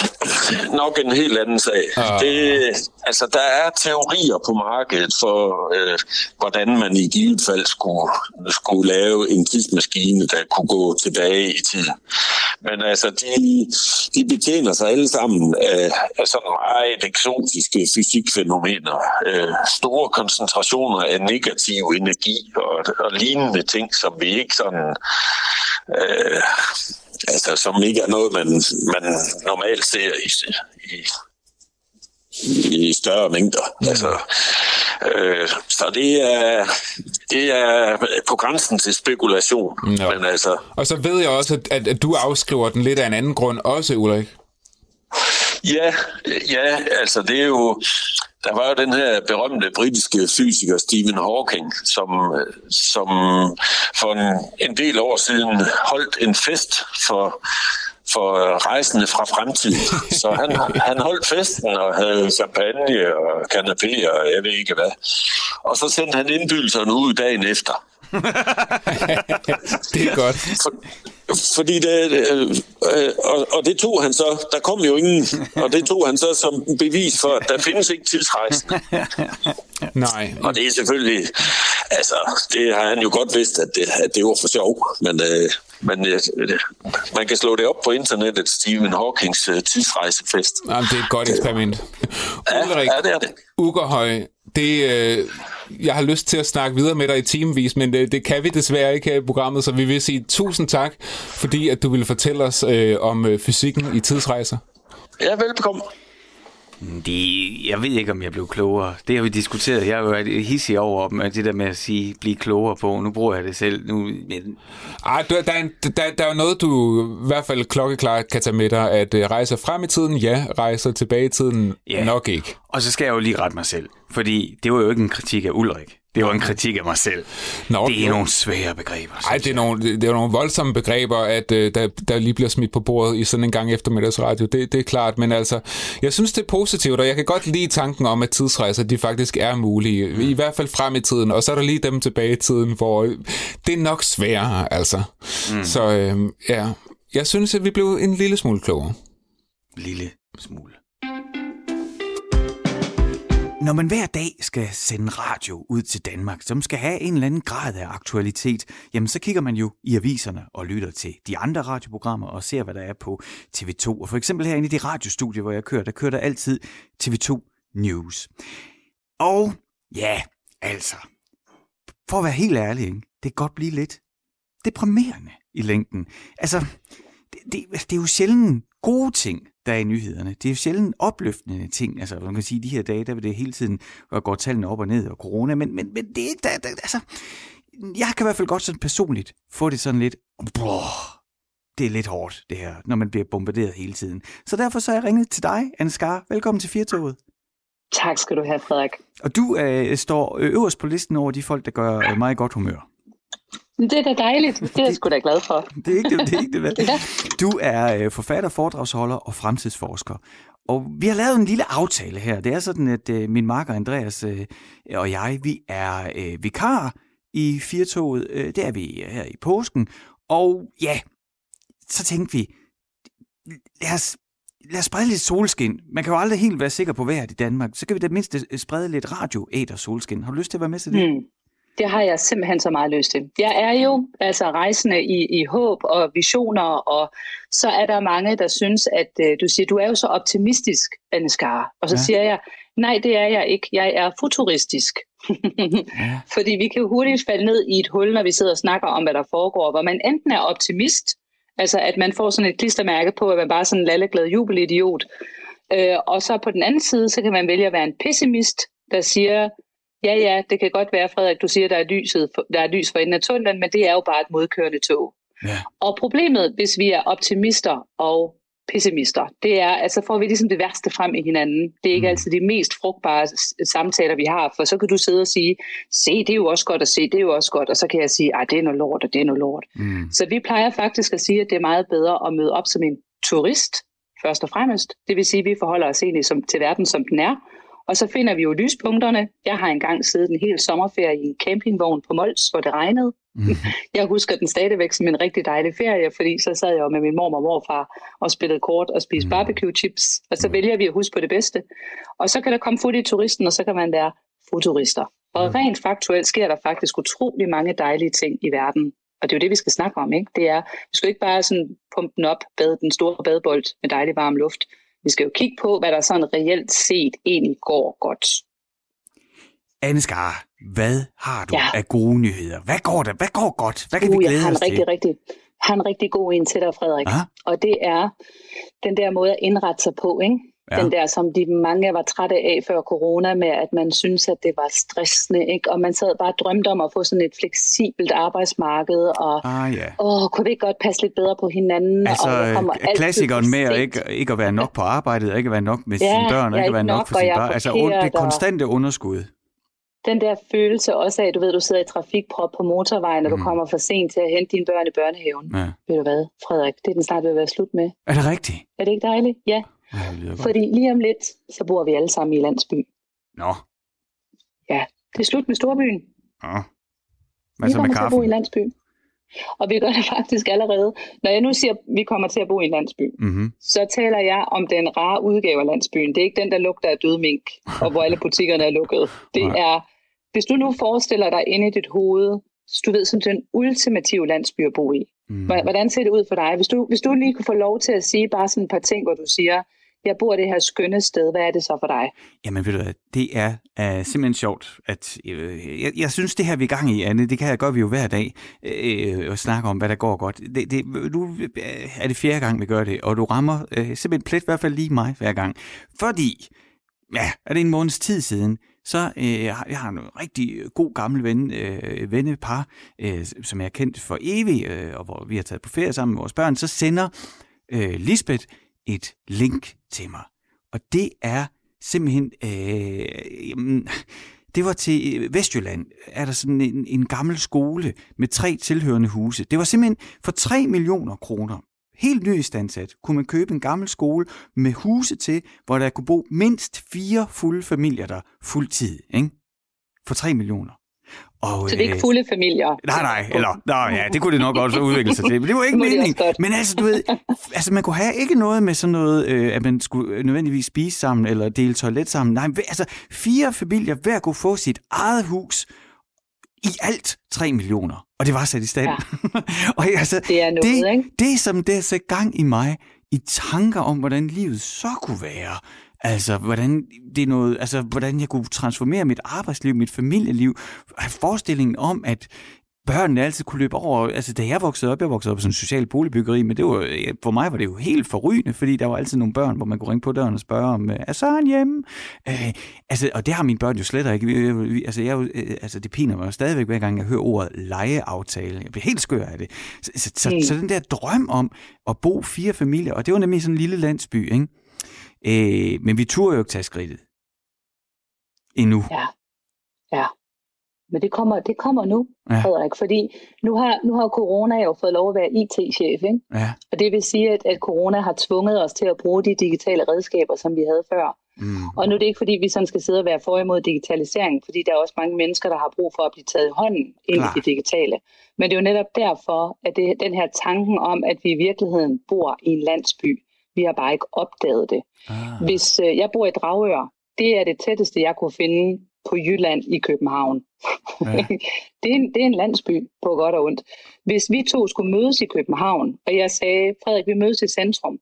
nok en helt anden sag. Ah. Det, altså, der er teorier på markedet for, øh, hvordan man i givet fald skulle, skulle lave en tidsmaskine, der kunne gå tilbage i tiden. Men altså, de, de betjener sig alle sammen af, af sådan meget eksotiske fysikfænomener. Øh, store koncentrationer af negativ energi og, og lignende ting, som vi ikke sådan... Øh, altså, som ikke er noget, man, man normalt ser i, i, i større mængder. Mm. Altså, øh, så det er, det er på grænsen til spekulation. Ja. Men altså, og så ved jeg også, at, at, at du afskriver den lidt af en anden grund også, Ulrik. Ja, ja, altså det er jo... Der var jo den her berømte britiske fysiker Stephen Hawking, som, som for en, en del år siden holdt en fest for for rejsende fra fremtiden. Så han, han holdt festen og havde champagne og kanapé og jeg ved ikke hvad. Og så sendte han indbydelserne ud dagen efter. det er godt. For, fordi det, øh, øh, og, og det tog han så, der kom jo ingen, og det tog han så som bevis for, at der findes ikke tidsrejsen. Nej. Og det er selvfølgelig, altså, det har han jo godt vidst, at det, at det var for sjov, men, øh, men øh, man kan slå det op på internettet, Stephen Hawkings øh, tidsrejsefest. Jamen, det er et godt eksperiment. Ja, Ulrik, ja, det er det. Ugerhøj, det, øh, jeg har lyst til at snakke videre med dig i timevis, men det, det kan vi desværre ikke her i programmet, så vi vil sige tusind tak, fordi at du ville fortælle os øh, om øh, fysikken i tidsrejser. Ja, velbekomme. Det, jeg ved ikke, om jeg blev klogere. Det har vi diskuteret. Jeg har jo været hissig over med det der med at sige, blive klogere på. Nu bruger jeg det selv. Nu, men... Ej, der, der, er en, der, der er noget, du i hvert fald klokkeklart kan tage med dig, at uh, rejser frem i tiden, ja, rejser tilbage i tiden, Ja. nok ikke. Og så skal jeg jo lige rette mig selv. Fordi det var jo ikke en kritik af Ulrik. Det var en kritik af mig selv. Nå, det er jo. nogle svære begreber. Ej, det er, nogle, det er nogle voldsomme begreber, at øh, der, der lige bliver smidt på bordet i sådan en gang eftermiddagsradio. Det, det er klart, men altså, jeg synes, det er positivt, og jeg kan godt lide tanken om, at tidsrejser, de faktisk er mulige. I hvert fald frem i tiden, og så er der lige dem tilbage i tiden, hvor øh, det er nok sværere, altså. Mm. Så øh, ja, jeg synes, at vi blev en lille smule klogere. lille smule. Når man hver dag skal sende radio ud til Danmark, som skal have en eller anden grad af aktualitet, jamen så kigger man jo i aviserne og lytter til de andre radioprogrammer og ser, hvad der er på TV2. Og for eksempel herinde i det radiostudie, hvor jeg kører, der kører der altid TV2 News. Og ja, altså, for at være helt ærlig, ikke? det kan godt blive lidt deprimerende i længden. Altså, det, det, altså, det er jo sjældent gode ting, der er i nyhederne. Det er jo sjældent opløftende ting. Altså, man kan sige, at de her dage, der vil det hele tiden og går tallene op og ned og corona, men, men, men det er ikke, der, der, altså, jeg kan i hvert fald godt sådan personligt få det sådan lidt, brrr, det er lidt hårdt, det her, når man bliver bombarderet hele tiden. Så derfor så har jeg ringet til dig, Anne Skar. Velkommen til Firtoget. Tak skal du have, Frederik. Og du øh, står øverst på listen over de folk, der gør øh, i godt humør. Det er da dejligt. Det er jeg sgu da glad for. Det er ikke det, det, er ikke det vel? Ja. Du er øh, forfatter, foredragsholder og fremtidsforsker. Og vi har lavet en lille aftale her. Det er sådan, at øh, min marker Andreas øh, og jeg, vi er øh, vikar i Firtoget. Øh, det er vi her i påsken. Og ja, så tænkte vi, lad os, lad os sprede lidt solskin. Man kan jo aldrig helt være sikker på vejret i Danmark. Så kan vi da mindst sprede lidt radio æder solskin. Har du lyst til at være med til det? Hmm. Det har jeg simpelthen så meget lyst til. Jeg er jo altså rejsende i, i håb og visioner, og så er der mange, der synes, at øh, du siger, du er jo så optimistisk, Anne Skar. Og så Ja. siger jeg, nej, det er jeg ikke. Jeg er futuristisk. Ja. Fordi vi kan hurtigt falde ned i et hul, når vi sidder og snakker om, hvad der foregår, hvor man enten er optimist, altså at man får sådan et klistermærke på, at man bare er sådan en lalleglad jubelidiot, øh, og så på den anden side, så kan man vælge at være en pessimist, der siger, ja ja, det kan godt være, Frederik, du siger, der er, lyset, der er lys for enden af tunnelen, men det er jo bare et modkørende tog. Ja. Og problemet, hvis vi er optimister og pessimister, det er, at så får vi ligesom det værste frem i hinanden. Det er ikke Mm. altid de mest frugtbare samtaler, vi har, for så kan du sidde og sige, se, det er jo også godt, at se, det er jo også godt, og så kan jeg sige, ej, det er noget lort, og det er noget lort. Mm. Så vi plejer faktisk at sige, at det er meget bedre at møde op som en turist, først og fremmest. Det vil sige, at vi forholder os egentlig som, til verden, som den er. Og så finder vi jo lyspunkterne. Jeg har engang siddet en hel sommerferie i en campingvogn på Mols, hvor det regnede. Mm. Jeg husker den stadigvæk som en rigtig dejlig ferie, fordi så sad jeg jo med min mor og morfar og spillede kort og spiste Mm. barbecue chips. Og så vælger vi at huske på det bedste. Og så kan der komme fod i turisten, og så kan man være futurister. Og Mm. rent faktuelt sker der faktisk utrolig mange dejlige ting i verden. Og det er jo det, vi skal snakke om. Ikke? Det er, vi skal ikke bare sådan pumpe den op, bade den store badebold med dejlig varm luft. Vi skal jo kigge på, hvad der sådan reelt set egentlig går godt. Anne Skar, hvad har du ja. Af gode nyheder? Hvad går der? Hvad går godt? Hvad kan Uh, vi jeg glæde har en os til? rigtig, rigtig, har en rigtig god en til dig, Frederik. Aha. Og det er den der måde at indrette sig på. Ikke? Ja. Den der, som de mange var trætte af før corona, med at man synes, at det var stressende, ikke? og man sad bare og drømte om at få sådan et fleksibelt arbejdsmarked, og Ah, ja. åh, kunne vi ikke godt passe lidt bedre på hinanden? Altså, og altid klassikeren med at ikke, ikke at være nok på arbejdet, ikke at være nok med Ja, sine børn, ikke at være nok nok, for sine børn. Altså det konstante underskud. Den der følelse også af, du ved, du sidder i trafikprop på motorvejen, og Mm. du kommer for sent til at hente dine børn i børnehaven. Ja. Ved du hvad, Frederik, det er den snart ved at være slut med. Er det rigtigt? Er det ikke dejligt? Ja, Ja, fordi lige om lidt, så bor vi alle sammen i landsby. Nå, Det er slut med storbyen. nå. Hvad vi så med kommer til at bo i kaffen? landsby. Og vi gør det faktisk allerede. Når jeg nu siger, at vi kommer til at bo i en landsby, Mm-hmm. så taler jeg om den rare udgave af landsbyen. Det er ikke den, der lugter af død mink, og hvor alle butikkerne er lukket. Det Nej. er, hvis du nu forestiller dig inde i dit hoved, du ved, som den ultimative landsby at bo i. Mm. Hvordan ser det ud for dig? Hvis du, hvis du lige kunne få lov til at sige bare sådan et par ting, hvor du siger, jeg bor det her skønne sted, hvad er det så for dig? Jamen ved du hvad, det er uh, simpelthen sjovt, at uh, jeg, jeg synes det her vi er gang i, Anne, det kan jeg gøre vi jo hver dag, øh, øh, uh, og snakke om, hvad der går godt. Det, det, nu er det fjerde gang, vi gør det, og du rammer uh, simpelthen plet, i hvert fald lige mig hver gang. Fordi, ja, er det en måneds tid siden, så øh, jeg har jeg har en rigtig god gammel ven, øh, vennepar, øh, som jeg har kendt for evigt, øh, og hvor vi har taget på ferie sammen med vores børn, så sender øh, Lisbeth et link til mig. Og det er simpelthen... Øh, jamen, det var til øh, Vestjylland, er der sådan en, en gammel skole med tre tilhørende huse. Det var simpelthen for 3 millioner kroner, helt nyistandsat, kunne man købe en gammel skole med huse til, hvor der kunne bo mindst fire fulde familier der fuldtid, ikke? For 3 millioner. Og, Så det er øh, ikke fulde familier. Nej, nej, eller, nej, ja, det kunne det nok også udvikle sig til, men det var ikke meningen. godt. Men altså, du ved, altså man kunne have ikke noget med sådan noget, øh, at man skulle nødvendigvis spise sammen, eller dele toilet sammen. Nej, altså fire familier hver kunne få sit eget hus, i alt 3 millioner, og det var sat i stand. Ja. og altså, Det er noget, det, ikke? det som det sætter gang i mig, i tanker om, hvordan livet så kunne være, Altså, hvordan, det er noget, altså, hvordan jeg kunne transformere mit arbejdsliv, mit familieliv. Forestillingen om, at børnene altid kunne løbe over. Altså, da jeg voksede op, jeg voksede op i sådan en social boligbyggeri, men det var, for mig var det jo helt forrygende, fordi der var altid nogle børn, hvor man kunne ringe på døren og spørge om, er Søren hjemme? Øh, altså, og det har mine børn jo slet ikke. Vi- vi- Altså, jeg, øh, altså, det piner mig jo stadigvæk, hver gang jeg hører ordet legeaftale. Jeg bliver helt skør af det. Så, så, så, så den der drøm om at bo fire familier, og det var nemlig sådan en lille landsby, ikke? Øh, men vi turde jo ikke tage skridtet. Endnu. Ja. Ja. Men det kommer, det kommer nu, Ja. Frederik, fordi nu har, nu har corona jo fået lov at være IT-chef, ikke? Ja. Og det vil sige, at, at corona har tvunget os til at bruge de digitale redskaber, som vi havde før. Mm. Og nu er det ikke, fordi vi sådan skal sidde og være for imod digitalisering, fordi der er også mange mennesker, der har brug for at blive taget i hånden ind Klart. i det digitale. Men det er jo netop derfor, at det, den her tanken om, at vi i virkeligheden bor i en landsby, vi har bare ikke opdaget det. Ah. Hvis øh, jeg bor i Dragør, det er det tætteste, jeg kunne finde på Jylland i København. Ja. det, er en, det er en landsby på godt og ondt. Hvis vi to skulle mødes i København, og jeg sagde, Frederik, vi mødes i centrum,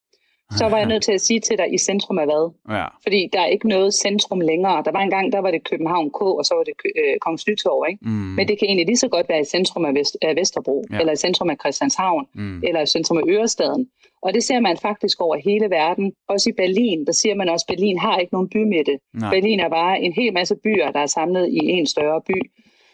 så var jeg nødt til at sige til dig, i centrum af hvad? Ja. Fordi der er ikke noget centrum længere. Der var en gang, der var det København K, og så var det øh, Kongens Nytorv, ikke? Mm. Men det kan egentlig lige så godt være i centrum af, Vest, af Vesterbro, ja. eller i centrum af Christianshavn, Mm. eller i centrum af Ørestaden. Og det ser man faktisk over hele verden. Også i Berlin, der siger man også, at Berlin har ikke nogen bymidte. Nej. Berlin er bare en hel masse byer, der er samlet i en større by.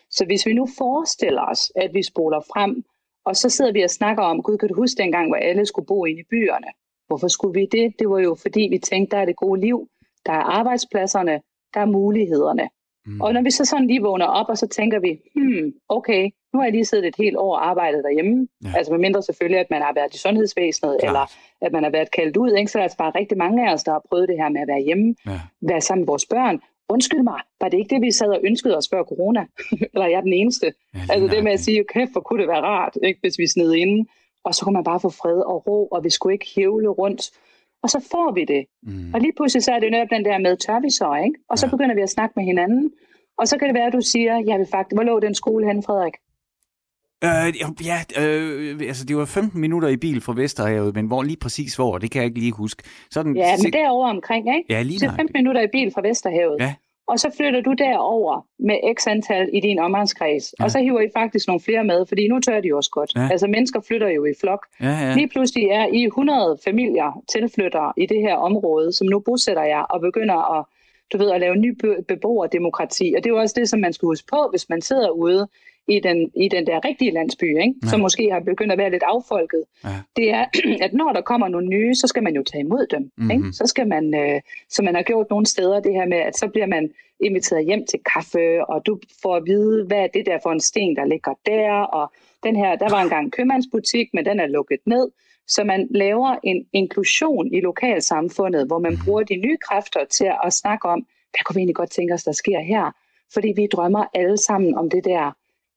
Så hvis vi nu forestiller os, at vi spoler frem, og så sidder vi og snakker om, gud, kan du huske dengang, hvor alle skulle bo inde i byerne? Hvorfor skulle vi det? Det var jo fordi, vi tænkte, der er det gode liv, der er arbejdspladserne, der er mulighederne. Mm. Og når vi så sådan lige vågner op, og så tænker vi, hmm, okay, nu har jeg lige siddet et helt år og arbejdet derhjemme. Ja. Altså med mindre selvfølgelig, at man har været i sundhedsvæsenet, Klart. eller at man har været kaldt ud. Ikke? Så der er altså bare rigtig mange af os, der har prøvet det her med at være hjemme, Ja. være sammen med vores børn. Undskyld mig, var det ikke det, vi sad og ønskede os før corona? eller er jeg den eneste? Ja, Altså det med at sige, kæft, hvor kunne det være rart, ikke, hvis vi sned inde. Og så kunne man bare få fred og ro, og vi skulle ikke hævle rundt. Og så får vi det. Mm. Og lige pludselig så er det netop den der med, tør vi så, ikke? Og så Ja. begynder vi at snakke med hinanden. Og så kan det være, at du siger, jeg vil faktisk, hvor lå den skole hen, Frederik? Øh, ja, øh, altså det var 15 minutter i bil fra Vesterhavet, men hvor lige præcis hvor, det kan jeg ikke lige huske. Sådan, Ja, men derovre omkring, ikke? Ja, lige Så nøjagtigt. 15 minutter i bil fra Vesterhavet. Ja. Og så flytter du derover med x antal i din omgangskreds, ja. og så hiver I faktisk nogle flere med, fordi nu tør de jo også godt. Ja. Altså mennesker flytter jo i flok. Ja, ja. Lige pludselig er I 100 familier tilflytter i det her område, som nu bosætter jer og begynder at, du ved, at lave ny beboerdemokrati. Og det er jo også det, som man skal huske på, hvis man sidder ude i den, i den der rigtige landsby, ikke? Ja. som måske har begyndt at være lidt affolket, ja. det er, at når der kommer nogle nye, så skal man jo tage imod dem. Mm-hmm. Ikke? Så skal man, øh, som man har gjort nogle steder, det her med, at så bliver man inviteret hjem til kaffe, og du får at vide, hvad er det der for en sten, der ligger der, og den her, der var engang købmandsbutik, men den er lukket ned. Så man laver en inklusion i lokalsamfundet, hvor man mhm. bruger de nye kræfter til at snakke om, hvad kunne vi egentlig godt tænke os, der sker her? Fordi vi drømmer alle sammen om det der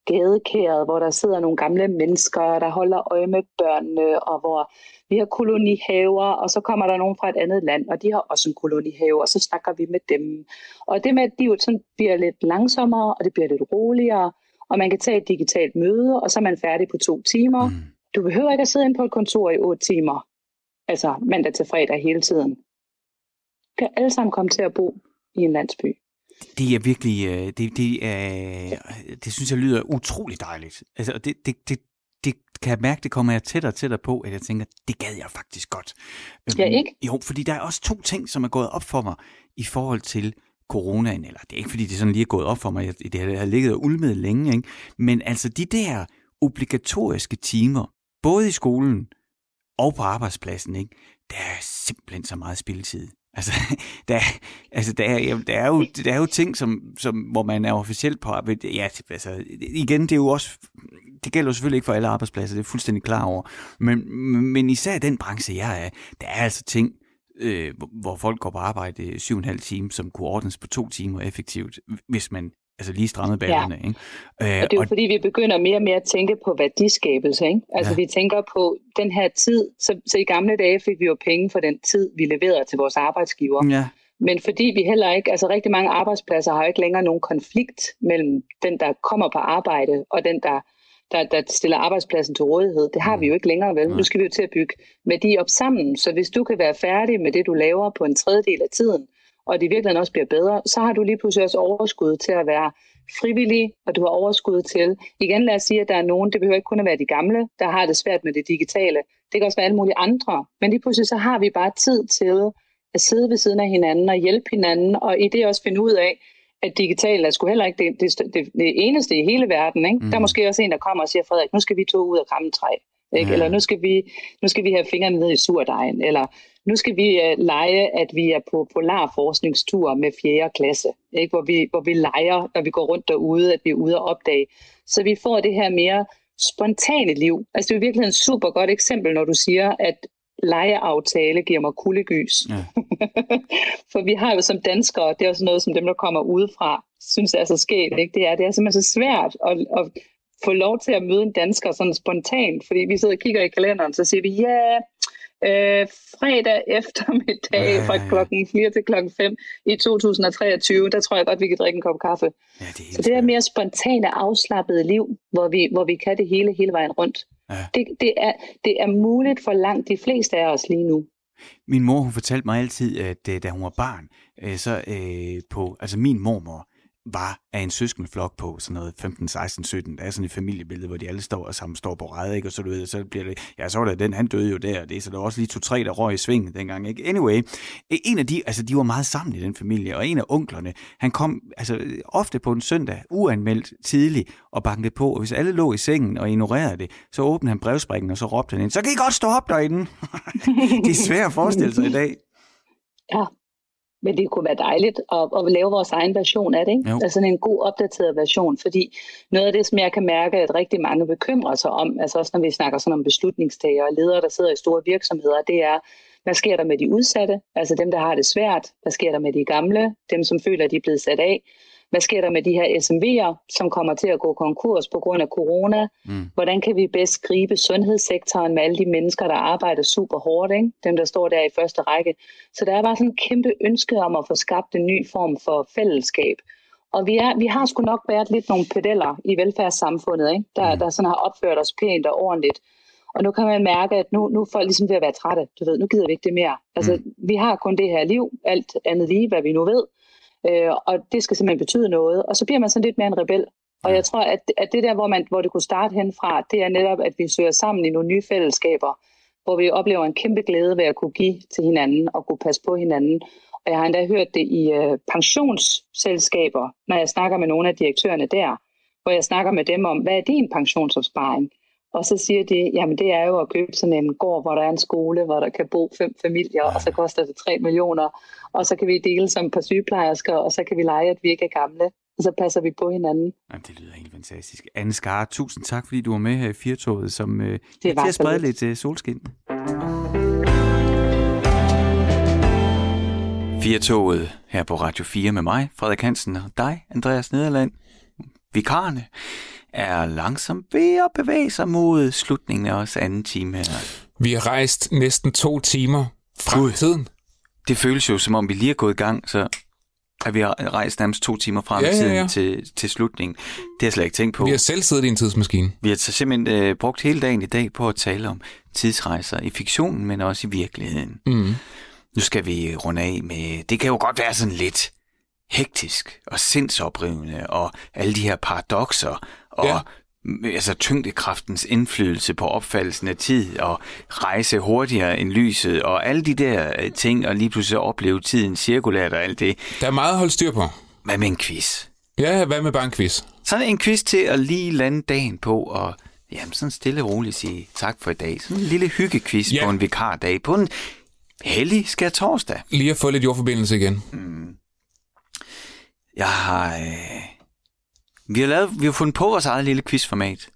gadekæret, hvor der sidder nogle gamle mennesker, der holder øje med børnene, og hvor vi har kolonihaver, og så kommer der nogen fra et andet land, og de har også en kolonihave, og så snakker vi med dem. Og det med, at jo sådan bliver lidt langsommere, og det bliver lidt roligere, og man kan tage et digitalt møde, og så er man færdig på to timer. Mm. Du behøver ikke at sidde ind på et kontor i otte timer, altså mandag til fredag hele tiden. Du kan alle sammen komme til at bo i en landsby. Det er virkelig, øh, det, det, er, det synes jeg lyder utrolig dejligt. Altså, det, det, det, det kan jeg mærke, det kommer jeg tættere og tættere på, at jeg tænker, det gad jeg faktisk godt. Ja, øhm, ikke? Jo, fordi der er også to ting, som er gået op for mig i forhold til coronaen, eller det er ikke, fordi det sådan lige er gået op for mig, det har ligget og ulmet længe, ikke? men altså de der obligatoriske timer, både i skolen og på arbejdspladsen, ikke? der er simpelthen så meget spilletid. Altså, der, altså der, er, der, er jo, der er jo ting, som, som, hvor man er officielt på arbejde. Ja, altså, igen, det er jo også, det gælder jo selvfølgelig ikke for alle arbejdspladser, det er fuldstændig klar over. Men, men især den branche, jeg er, der er altså ting, øh, hvor folk går på arbejde syv og en halv time, som kunne ordnes på to timer effektivt, hvis man altså lige strammet ballerne. Ja. Ikke? Øh, og det er jo og... fordi, vi begynder mere og mere at tænke på værdiskabelse. Ikke? Altså ja. vi tænker på den her tid, så, så i gamle dage fik vi jo penge for den tid, vi leverede til vores arbejdsgiver. Ja. Men fordi vi heller ikke, altså rigtig mange arbejdspladser har ikke længere nogen konflikt mellem den, der kommer på arbejde, og den, der, der, der stiller arbejdspladsen til rådighed. Det har vi jo ikke længere, vel? Nu skal vi jo til at bygge med de op sammen. Så hvis du kan være færdig med det, du laver på en tredjedel af tiden, og det virkelig også bliver bedre, så har du lige pludselig også overskud til at være frivillig, og du har overskud til. Igen lad os sige, at der er nogen, det behøver ikke kun at være de gamle, der har det svært med det digitale. Det kan også være alle mulige andre. Men lige pludselig så har vi bare tid til at sidde ved siden af hinanden og hjælpe hinanden, og i det også finde ud af, at digital er sgu heller ikke det, det, det, det eneste i hele verden. Ikke? Mm. Der er måske også en, der kommer og siger, Frederik, nu skal vi to ud og kramme træ. Ikke? Ja. Eller nu skal, vi, nu skal vi have fingrene ned i surdejen. Eller nu skal vi uh, lege, at vi er på polarforskningstur med 4. klasse, ikke? Hvor, vi, hvor vi leger, når vi går rundt derude, at vi er ude og opdage. Så vi får det her mere spontane liv. Altså det er virkelig en super godt eksempel, når du siger, at legeaftale giver mig kuldegys. Ja. For vi har jo som danskere, det er også noget, som dem, der kommer udefra, synes er så sket. Ikke? Det, er, det er simpelthen så svært at, at få lov til at møde en dansker sådan spontant, fordi vi sidder og kigger i kalenderen, så siger vi, ja, yeah, øh, fredag eftermiddag ja, fra klokken 4 til klokken 5 i 2023, der tror jeg godt, vi kan drikke en kop kaffe. Ja, det så det er mere spontane, afslappede liv, hvor vi, hvor vi kan det hele hele vejen rundt. Ja. Det, det, er, det er muligt for langt de fleste af os lige nu. Min mor, hun fortalte mig altid, at øh, da hun var barn, øh, så øh, på, altså min mormor, var af en søskenflok på sådan noget 15, 16, 17. Der er sådan et familiebillede, hvor de alle står og sammen står på ræde, ikke? og så, du ved, så bliver det, ja, så var der den, han døde jo der, det, så der var også lige to-tre, der røg i sving dengang. Ikke? Anyway, e- en af de, altså de var meget sammen i den familie, og en af onklerne, han kom altså ofte på en søndag, uanmeldt tidligt, og bankede på, og hvis alle lå i sengen og ignorerede det, så åbnede han brevsprækken, og så råbte han ind, så kan I godt stå op derinde. det er svært at forestille sig i dag. Ja, men det kunne være dejligt at, at lave vores egen version af det. Ikke? Altså en god opdateret version, fordi noget af det, som jeg kan mærke, at rigtig mange bekymrer sig om, altså også når vi snakker sådan om beslutningstagere og ledere, der sidder i store virksomheder, det er, hvad sker der med de udsatte, altså dem, der har det svært? Hvad sker der med de gamle, dem, som føler, at de er blevet sat af? Hvad sker der med de her SMV'er, som kommer til at gå konkurs på grund af corona? Mm. Hvordan kan vi bedst gribe sundhedssektoren med alle de mennesker, der arbejder super hårdt? Ikke? Dem, der står der i første række. Så der er bare sådan en kæmpe ønske om at få skabt en ny form for fællesskab. Og vi, er, vi har sgu nok været lidt nogle pedeller i velfærdssamfundet, ikke? Der, mm. der sådan har opført os pænt og ordentligt. Og nu kan man mærke, at nu, nu er folk ligesom ved at være trætte. Du ved, nu gider vi ikke det mere. Altså, mm. vi har kun det her liv, alt andet lige, hvad vi nu ved. Øh, og det skal simpelthen betyde noget. Og så bliver man sådan lidt mere en rebel. Og jeg tror, at, at det der, hvor, man, hvor det kunne starte henfra, det er netop, at vi søger sammen i nogle nye fællesskaber, hvor vi oplever en kæmpe glæde ved at kunne give til hinanden og kunne passe på hinanden. Og jeg har endda hørt det i øh, pensionsselskaber, når jeg snakker med nogle af direktørerne der, hvor jeg snakker med dem om, hvad er din pensionsopsparing? Og så siger de, jamen det er jo at købe sådan en gård, hvor der er en skole, hvor der kan bo fem familier, og så koster det 3 millioner, og så kan vi dele som et par sygeplejersker, og så kan vi lege, at vi ikke er gamle, og så passer vi på hinanden. Jamen, det lyder helt fantastisk. Anne Skar, tusind tak, fordi du var med her i Firtoget, som øh, er til at sprede lidt. lidt øh, solskin. Firtoget her på Radio 4 med mig, Frederik Hansen, og dig, Andreas Nederland. Vikarne er langsomt ved at bevæge sig mod slutningen af os anden time her. Vi har rejst næsten to timer frem Gud. i tiden. Det føles jo, som om vi lige er gået i gang, så at vi har rejst nærmest to timer frem i Ja, ja, tiden ja. Til, til slutningen. Det har jeg slet ikke tænkt på. Vi har selv siddet i en tidsmaskine. Vi har så simpelthen øh, brugt hele dagen i dag på at tale om tidsrejser i fiktionen, men også i virkeligheden. Mm. Nu skal vi runde af med, det kan jo godt være sådan lidt hektisk og sindsoprivende, og alle de her paradoxer, og Ja. altså tyngdekraftens indflydelse på opfattelsen af tid, og rejse hurtigere end lyset, og alle de der øh, ting, og lige pludselig opleve tiden cirkulært og alt det. Der er meget at holde styr på. Hvad med en quiz? Ja, hvad med bare en quiz? Sådan en quiz til at lige lande dagen på, og jamen, sådan stille og roligt sige tak for i dag. Sådan en lille hyggequiz Ja. på en vikardag, på en hellig skær torsdag. Lige at få lidt jordforbindelse igen. Jeg har... Øh... Vi har, lavet, vi har fundet på vores eget lille quizformat.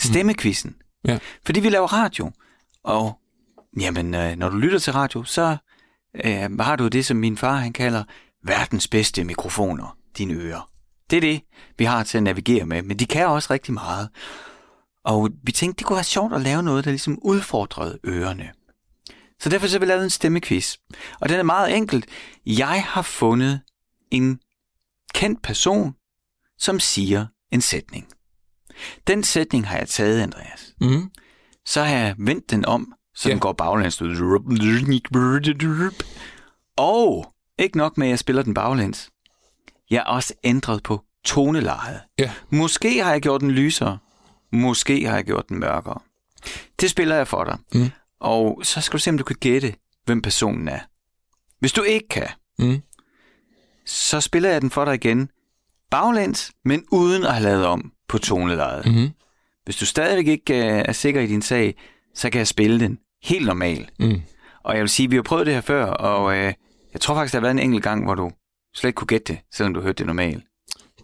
Stemmequizzen. Ja. Fordi vi laver radio. Og jamen, øh, når du lytter til radio, så øh, har du det, som min far han kalder verdens bedste mikrofoner, dine ører. Det er det, vi har til at navigere med, men de kan også rigtig meget. Og vi tænkte, det kunne være sjovt at lave noget, der ligesom udfordrede ørerne. Så derfor så har vi lavet en stemmequiz. Og den er meget enkelt. Jeg har fundet en kendt person, som siger en sætning. Den sætning har jeg taget, Andreas. Mm. Så har jeg vendt den om, så Ja. den går baglæns. Og ikke nok med, at jeg spiller den baglæns. Jeg har også ændret på tonelejet. Ja. Måske har jeg gjort den lysere. Måske har jeg gjort den mørkere. Det spiller jeg for dig. Mm. Og så skal du se, om du kan gætte, hvem personen er. Hvis du ikke kan, Mm. så spiller jeg den for dig igen. Baglæns, men uden at have lavet om på tonelejet. Mm. Hvis du stadigvæk ikke øh, er sikker i din sag, så kan jeg spille den helt normal. Mm. Og jeg vil sige, at vi har prøvet det her før, og øh, jeg tror faktisk, der har været en enkelt gang, hvor du slet ikke kunne gætte det, selvom du hørte det normalt.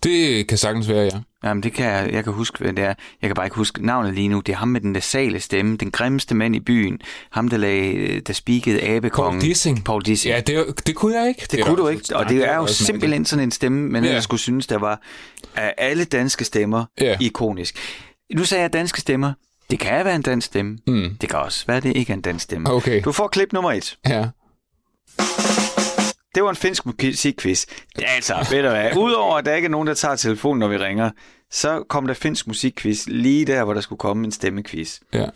Det kan sagtens være, ja. Jamen, det kan jeg, jeg kan huske, hvad det er. Jeg kan bare ikke huske navnet lige nu. Det er ham med den nasale stemme, den grimmeste mand i byen. Ham, der, lagde, der spikede abekongen. Paul Dissing. Paul Dissing. Ja, det, det kunne jeg ikke. Det kunne du ikke, og det er jo simpelthen sådan en stemme, man Ja. ellers skulle synes, der var af alle danske stemmer Ja. ikonisk. Nu sagde jeg danske stemmer. Det kan være en dansk stemme. Mm. Det kan også være, det ikke er en dansk stemme. Okay. Du får klip nummer et. Ja. Det var en finsk musikquiz. Det er altså, ved du hvad, udover at der ikke er nogen, der tager telefonen, når vi ringer, så kom der finsk musikquiz lige der, hvor der skulle komme en stemmequiz. ja.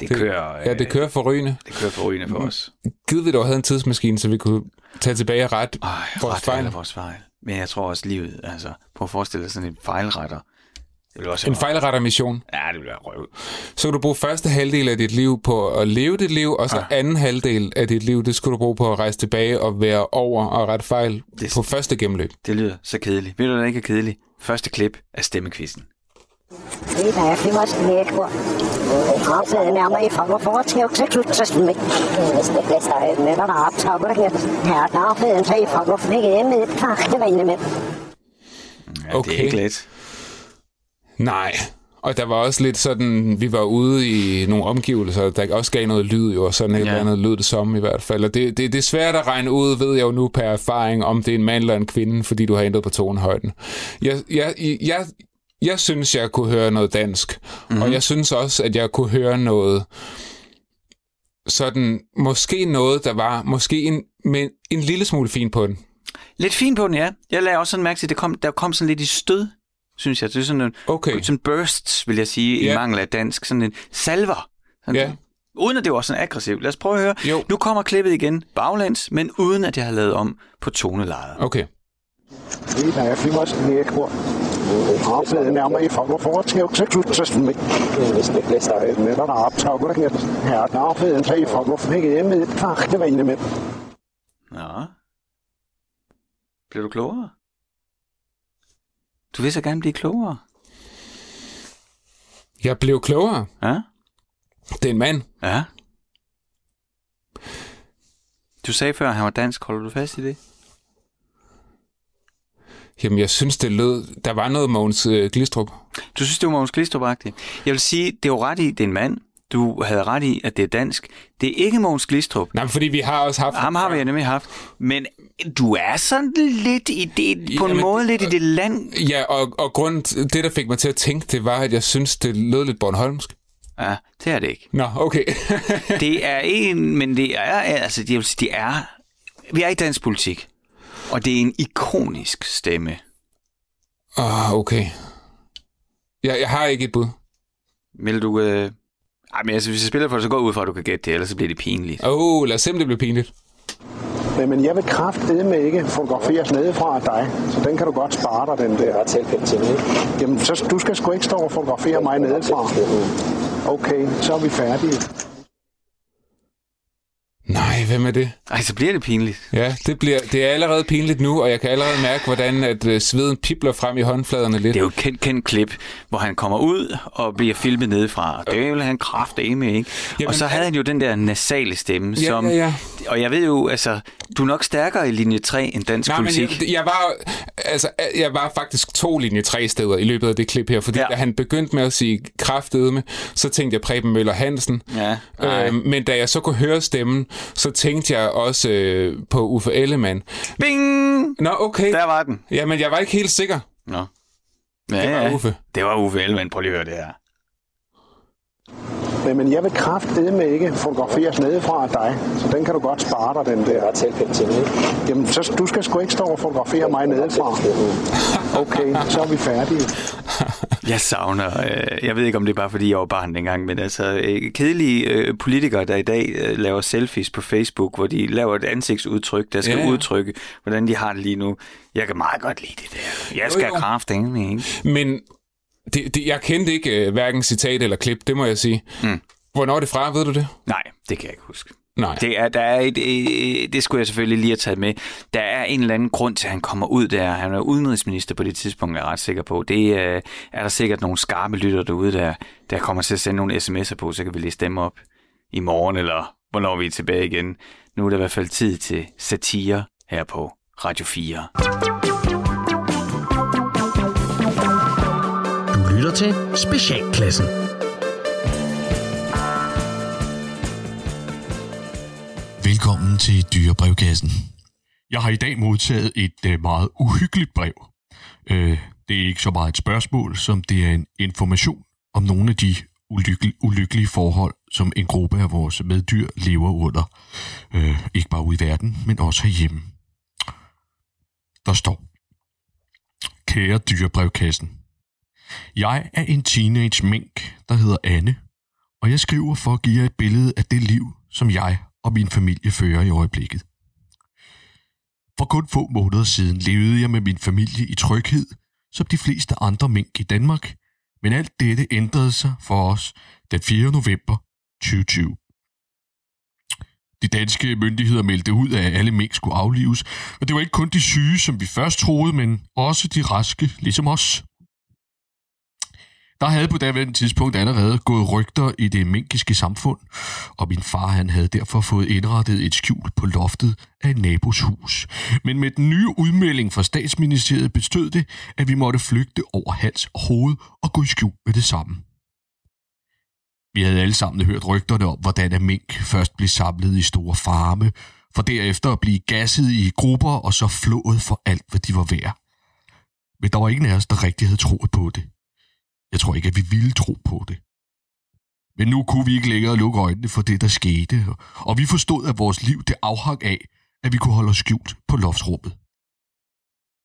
Det, Det- kører, Ja, det kører for rygende. det kører for rygende for os. Givet vi dog havde en tidsmaskine, så vi kunne tage tilbage og rette Ej, vores ret fejl. vores fejl. Men jeg tror også livet, altså, prøv at forestille dig sådan en fejlretter. Det også En fejlretter mission. Ja, det være røv. Så kan du bruge første halvdel af dit liv på at leve dit liv, og så Ah. anden halvdel af dit liv, det skulle du bruge på at rejse tilbage og være over og rette fejl Det- på første gennemløb. Det lyder så kedeligt. Ved du, der ikke er kedeligt? Første klip af stemmekvisten. Det er firmas lekor. Avtalen er mig fra for til at klutse sådan med. Det er med der optager her. Her er affeden til fra for flække med et fakte vinde med. Ja, Okay. Det er ikke let. Nej. Og der var også lidt sådan, vi var ude i nogle omgivelser, der også gav noget lyd jo, og sådan et Ja. eller andet lød det som i hvert fald. Og det, det, det er svært at regne ud, ved jeg jo nu per erfaring, om det er en mand eller en kvinde, fordi du har ændret på tonehøjden. Jeg, jeg, jeg, jeg synes, jeg kunne høre noget dansk, mm-hmm. og jeg synes også, at jeg kunne høre noget sådan, måske noget, der var måske en, med en lille smule fin på den. Lidt fint på den, ja. Jeg lagde også sådan mærke til, at det kom, der kom sådan lidt i stød, synes jeg. Det er sådan en Okay. sådan bursts, vil jeg sige, Ja. i mangel af dansk. Sådan en salver. Sådan, Ja. Uden at det var sådan aggressivt. Lad os prøve at høre. Jo. Nu kommer klippet igen baglæns, men uden at jeg har lavet om på tonelejet. Okay. Vida, firmas liekua. Aapeen närmare ifrån för att tillse tutsasten med. Med den optagningen her, der aapeen sig ifrån for ikke hjemme i et kvart vejne med. Nå. Bliver du klogere? Du vil så gerne blive klogere. Jeg blev klogere. Ja? Det er en mand. Ja. Du sagde før, at han var dansk. Holder du fast i det? Jamen, jeg synes, det lød... Der var noget Mogens øh, Glistrup. Du synes, det var Mogens glistrup -agtigt. Jeg vil sige, det er jo ret i, det er en mand. Du havde ret i, at det er dansk. Det er ikke Mogens Glistrup. Nej, men fordi vi har også haft... Ham har vi nemlig haft. Men du er sådan lidt i det, på en Jamen, måde lidt i det land. Ja, og, og grund, det, der fik mig til at tænke, det var, at jeg synes, det lød lidt Bornholmsk. Ja, det er det ikke. Nå, okay. Det er en, men det er, altså, jeg vil sige, det er, vi er i dansk politik. Og det er en ikonisk stemme. Åh, oh, okay. Jeg, jeg har ikke et bud. Vil du... Øh... Ej, men altså, hvis jeg spiller for det, så går jeg ud fra, at du kan gætte det, ellers så bliver det pinligt. Åh, oh, lad os se, om det bliver pinligt. Men jeg vil kraftedeme ikke fotograferes nedefra af dig, så den kan du godt spare dig, den der. ret tilfældt til mig. Jamen, så, du skal sgu ikke stå og fotografere mig nedefra. Okay, så er vi færdige. Nej, hvem er det? Ej, så bliver det pinligt. Ja, det, bliver, det er allerede pinligt nu, og jeg kan allerede mærke, hvordan at øh, sveden pipler frem i håndfladerne lidt. Det er jo et kendt, kendt klip, hvor han kommer ud og bliver filmet nedefra. Det vil han kraftedeme, ikke? Jamen, og så havde han jo den der nasale stemme, Ja, som... ja, ja. Og jeg ved jo, altså, du er nok stærkere i linje 3 end dansk Nej, men politik. jeg, jeg, var, altså, jeg var faktisk to linje tre steder i løbet af det klip her, fordi Ja. da han begyndte med at sige kraftedeme, så tænkte jeg Preben Møller Hansen. Ja, nej. øhm, men da jeg så kunne høre stemmen, så tænkte jeg også øh, på Uffe Ellemann. Bing! Nå, okay. Der var den. Jamen, jeg var ikke helt sikker. Nå. Ja, Det var ja. Uffe. Det var Uffe Ellemann. Prøv lige at høre det her. Nej, men jeg vil kraftedeme ikke fotograferes nedefra af dig, så den kan du godt spare dig, den er der. ret tilfældt til. Jamen, så, du skal sgu ikke stå og fotografere mig nedefra. Okay, så er vi færdige. Jeg savner, øh, jeg ved ikke om det er bare fordi jeg var barn dengang, men altså øh, kedelige øh, politikere, der i dag øh, laver selfies på Facebook, hvor de laver et ansigtsudtryk, der skal ja. udtrykke, hvordan de har det lige nu. Jeg kan meget godt lide det der. Jeg skal Jo, jo. have kraft, ikke? Men det, det, jeg kendte ikke øh, hverken citat eller klip, det må jeg sige. Mm. Hvornår er det fra, ved du det? Nej, det kan jeg ikke huske. Nej. Det, er, der er et, øh, det skulle jeg selvfølgelig lige have taget med. Der er en eller anden grund til, at han kommer ud der. Han er udenrigsminister på det tidspunkt, er jeg ret sikker på. Det øh, er der sikkert nogle skarpe lytter derude, der, der kommer til at sende nogle sms'er på, så kan vi lige stemme op i morgen, eller hvornår vi er tilbage igen. Nu er der i hvert fald tid til satire her på Radio 4. lytter til Specialklassen. Velkommen til Dyrebrevkassen. Jeg har i dag modtaget et øh, meget uhyggeligt brev. Øh, det er ikke så meget et spørgsmål, som det er en information om nogle af de ulykkelige, forhold, som en gruppe af vores meddyr lever under. Øh, ikke bare ude i verden, men også herhjemme. Der står, Kære Dyrebrevkassen. Jeg er en teenage mink, der hedder Anne, og jeg skriver for at give jer et billede af det liv, som jeg og min familie fører i øjeblikket. For kun få måneder siden levede jeg med min familie i tryghed, som de fleste andre mink i Danmark, men alt dette ændrede sig for os den 4. november 2020. De danske myndigheder meldte ud, at alle mink skulle aflives, og det var ikke kun de syge, som vi først troede, men også de raske, ligesom os. Der havde på daværende tidspunkt allerede gået rygter i det minkiske samfund, og min far han havde derfor fået indrettet et skjul på loftet af en nabos hus. Men med den nye udmelding fra statsministeriet bestød det, at vi måtte flygte over hals og hoved og gå i skjul med det samme. Vi havde alle sammen hørt rygterne om, hvordan at mink først blev samlet i store farme, for derefter at blive gasset i grupper og så flået for alt, hvad de var værd. Men der var ingen af os, der rigtig havde troet på det. Jeg tror ikke, at vi ville tro på det. Men nu kunne vi ikke længere lukke øjnene for det, der skete, og vi forstod, at vores liv det afhang af, at vi kunne holde os skjult på loftsrummet.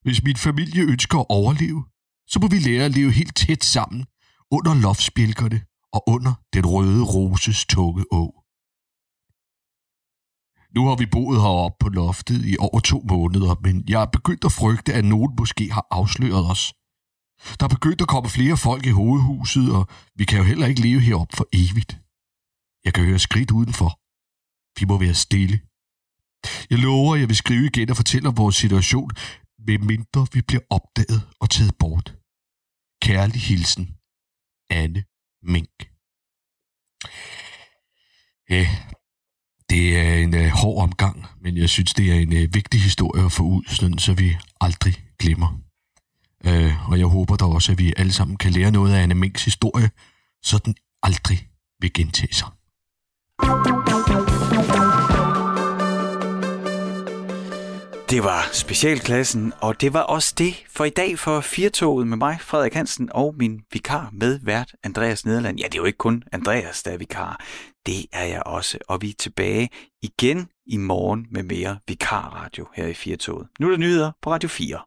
Hvis min familie ønsker at overleve, så må vi lære at leve helt tæt sammen under loftsbjælkerne og under den røde roses tunge å. Nu har vi boet heroppe på loftet i over to måneder, men jeg er begyndt at frygte, at nogen måske har afsløret os. Der er begyndt at komme flere folk i hovedhuset, og vi kan jo heller ikke leve herop for evigt. Jeg kan høre skridt udenfor. Vi må være stille. Jeg lover, at jeg vil skrive igen og fortælle om vores situation, medmindre vi bliver opdaget og taget bort. Kærlig hilsen, Anne Mink. Ja, det er en øh, hård omgang, men jeg synes, det er en øh, vigtig historie at få ud, sådan, så vi aldrig glemmer. Øh, og jeg håber da også, at vi alle sammen kan lære noget af Anne Minks historie, så den aldrig vil gentage sig. Det var specialklassen, og det var også det for i dag for Firtoget med mig, Frederik Hansen, og min vikar med vært Andreas Nederland. Ja, det er jo ikke kun Andreas, der er vikar. Det er jeg også, og vi er tilbage igen i morgen med mere vikarradio her i Firtoget. Nu er der nyheder på Radio 4.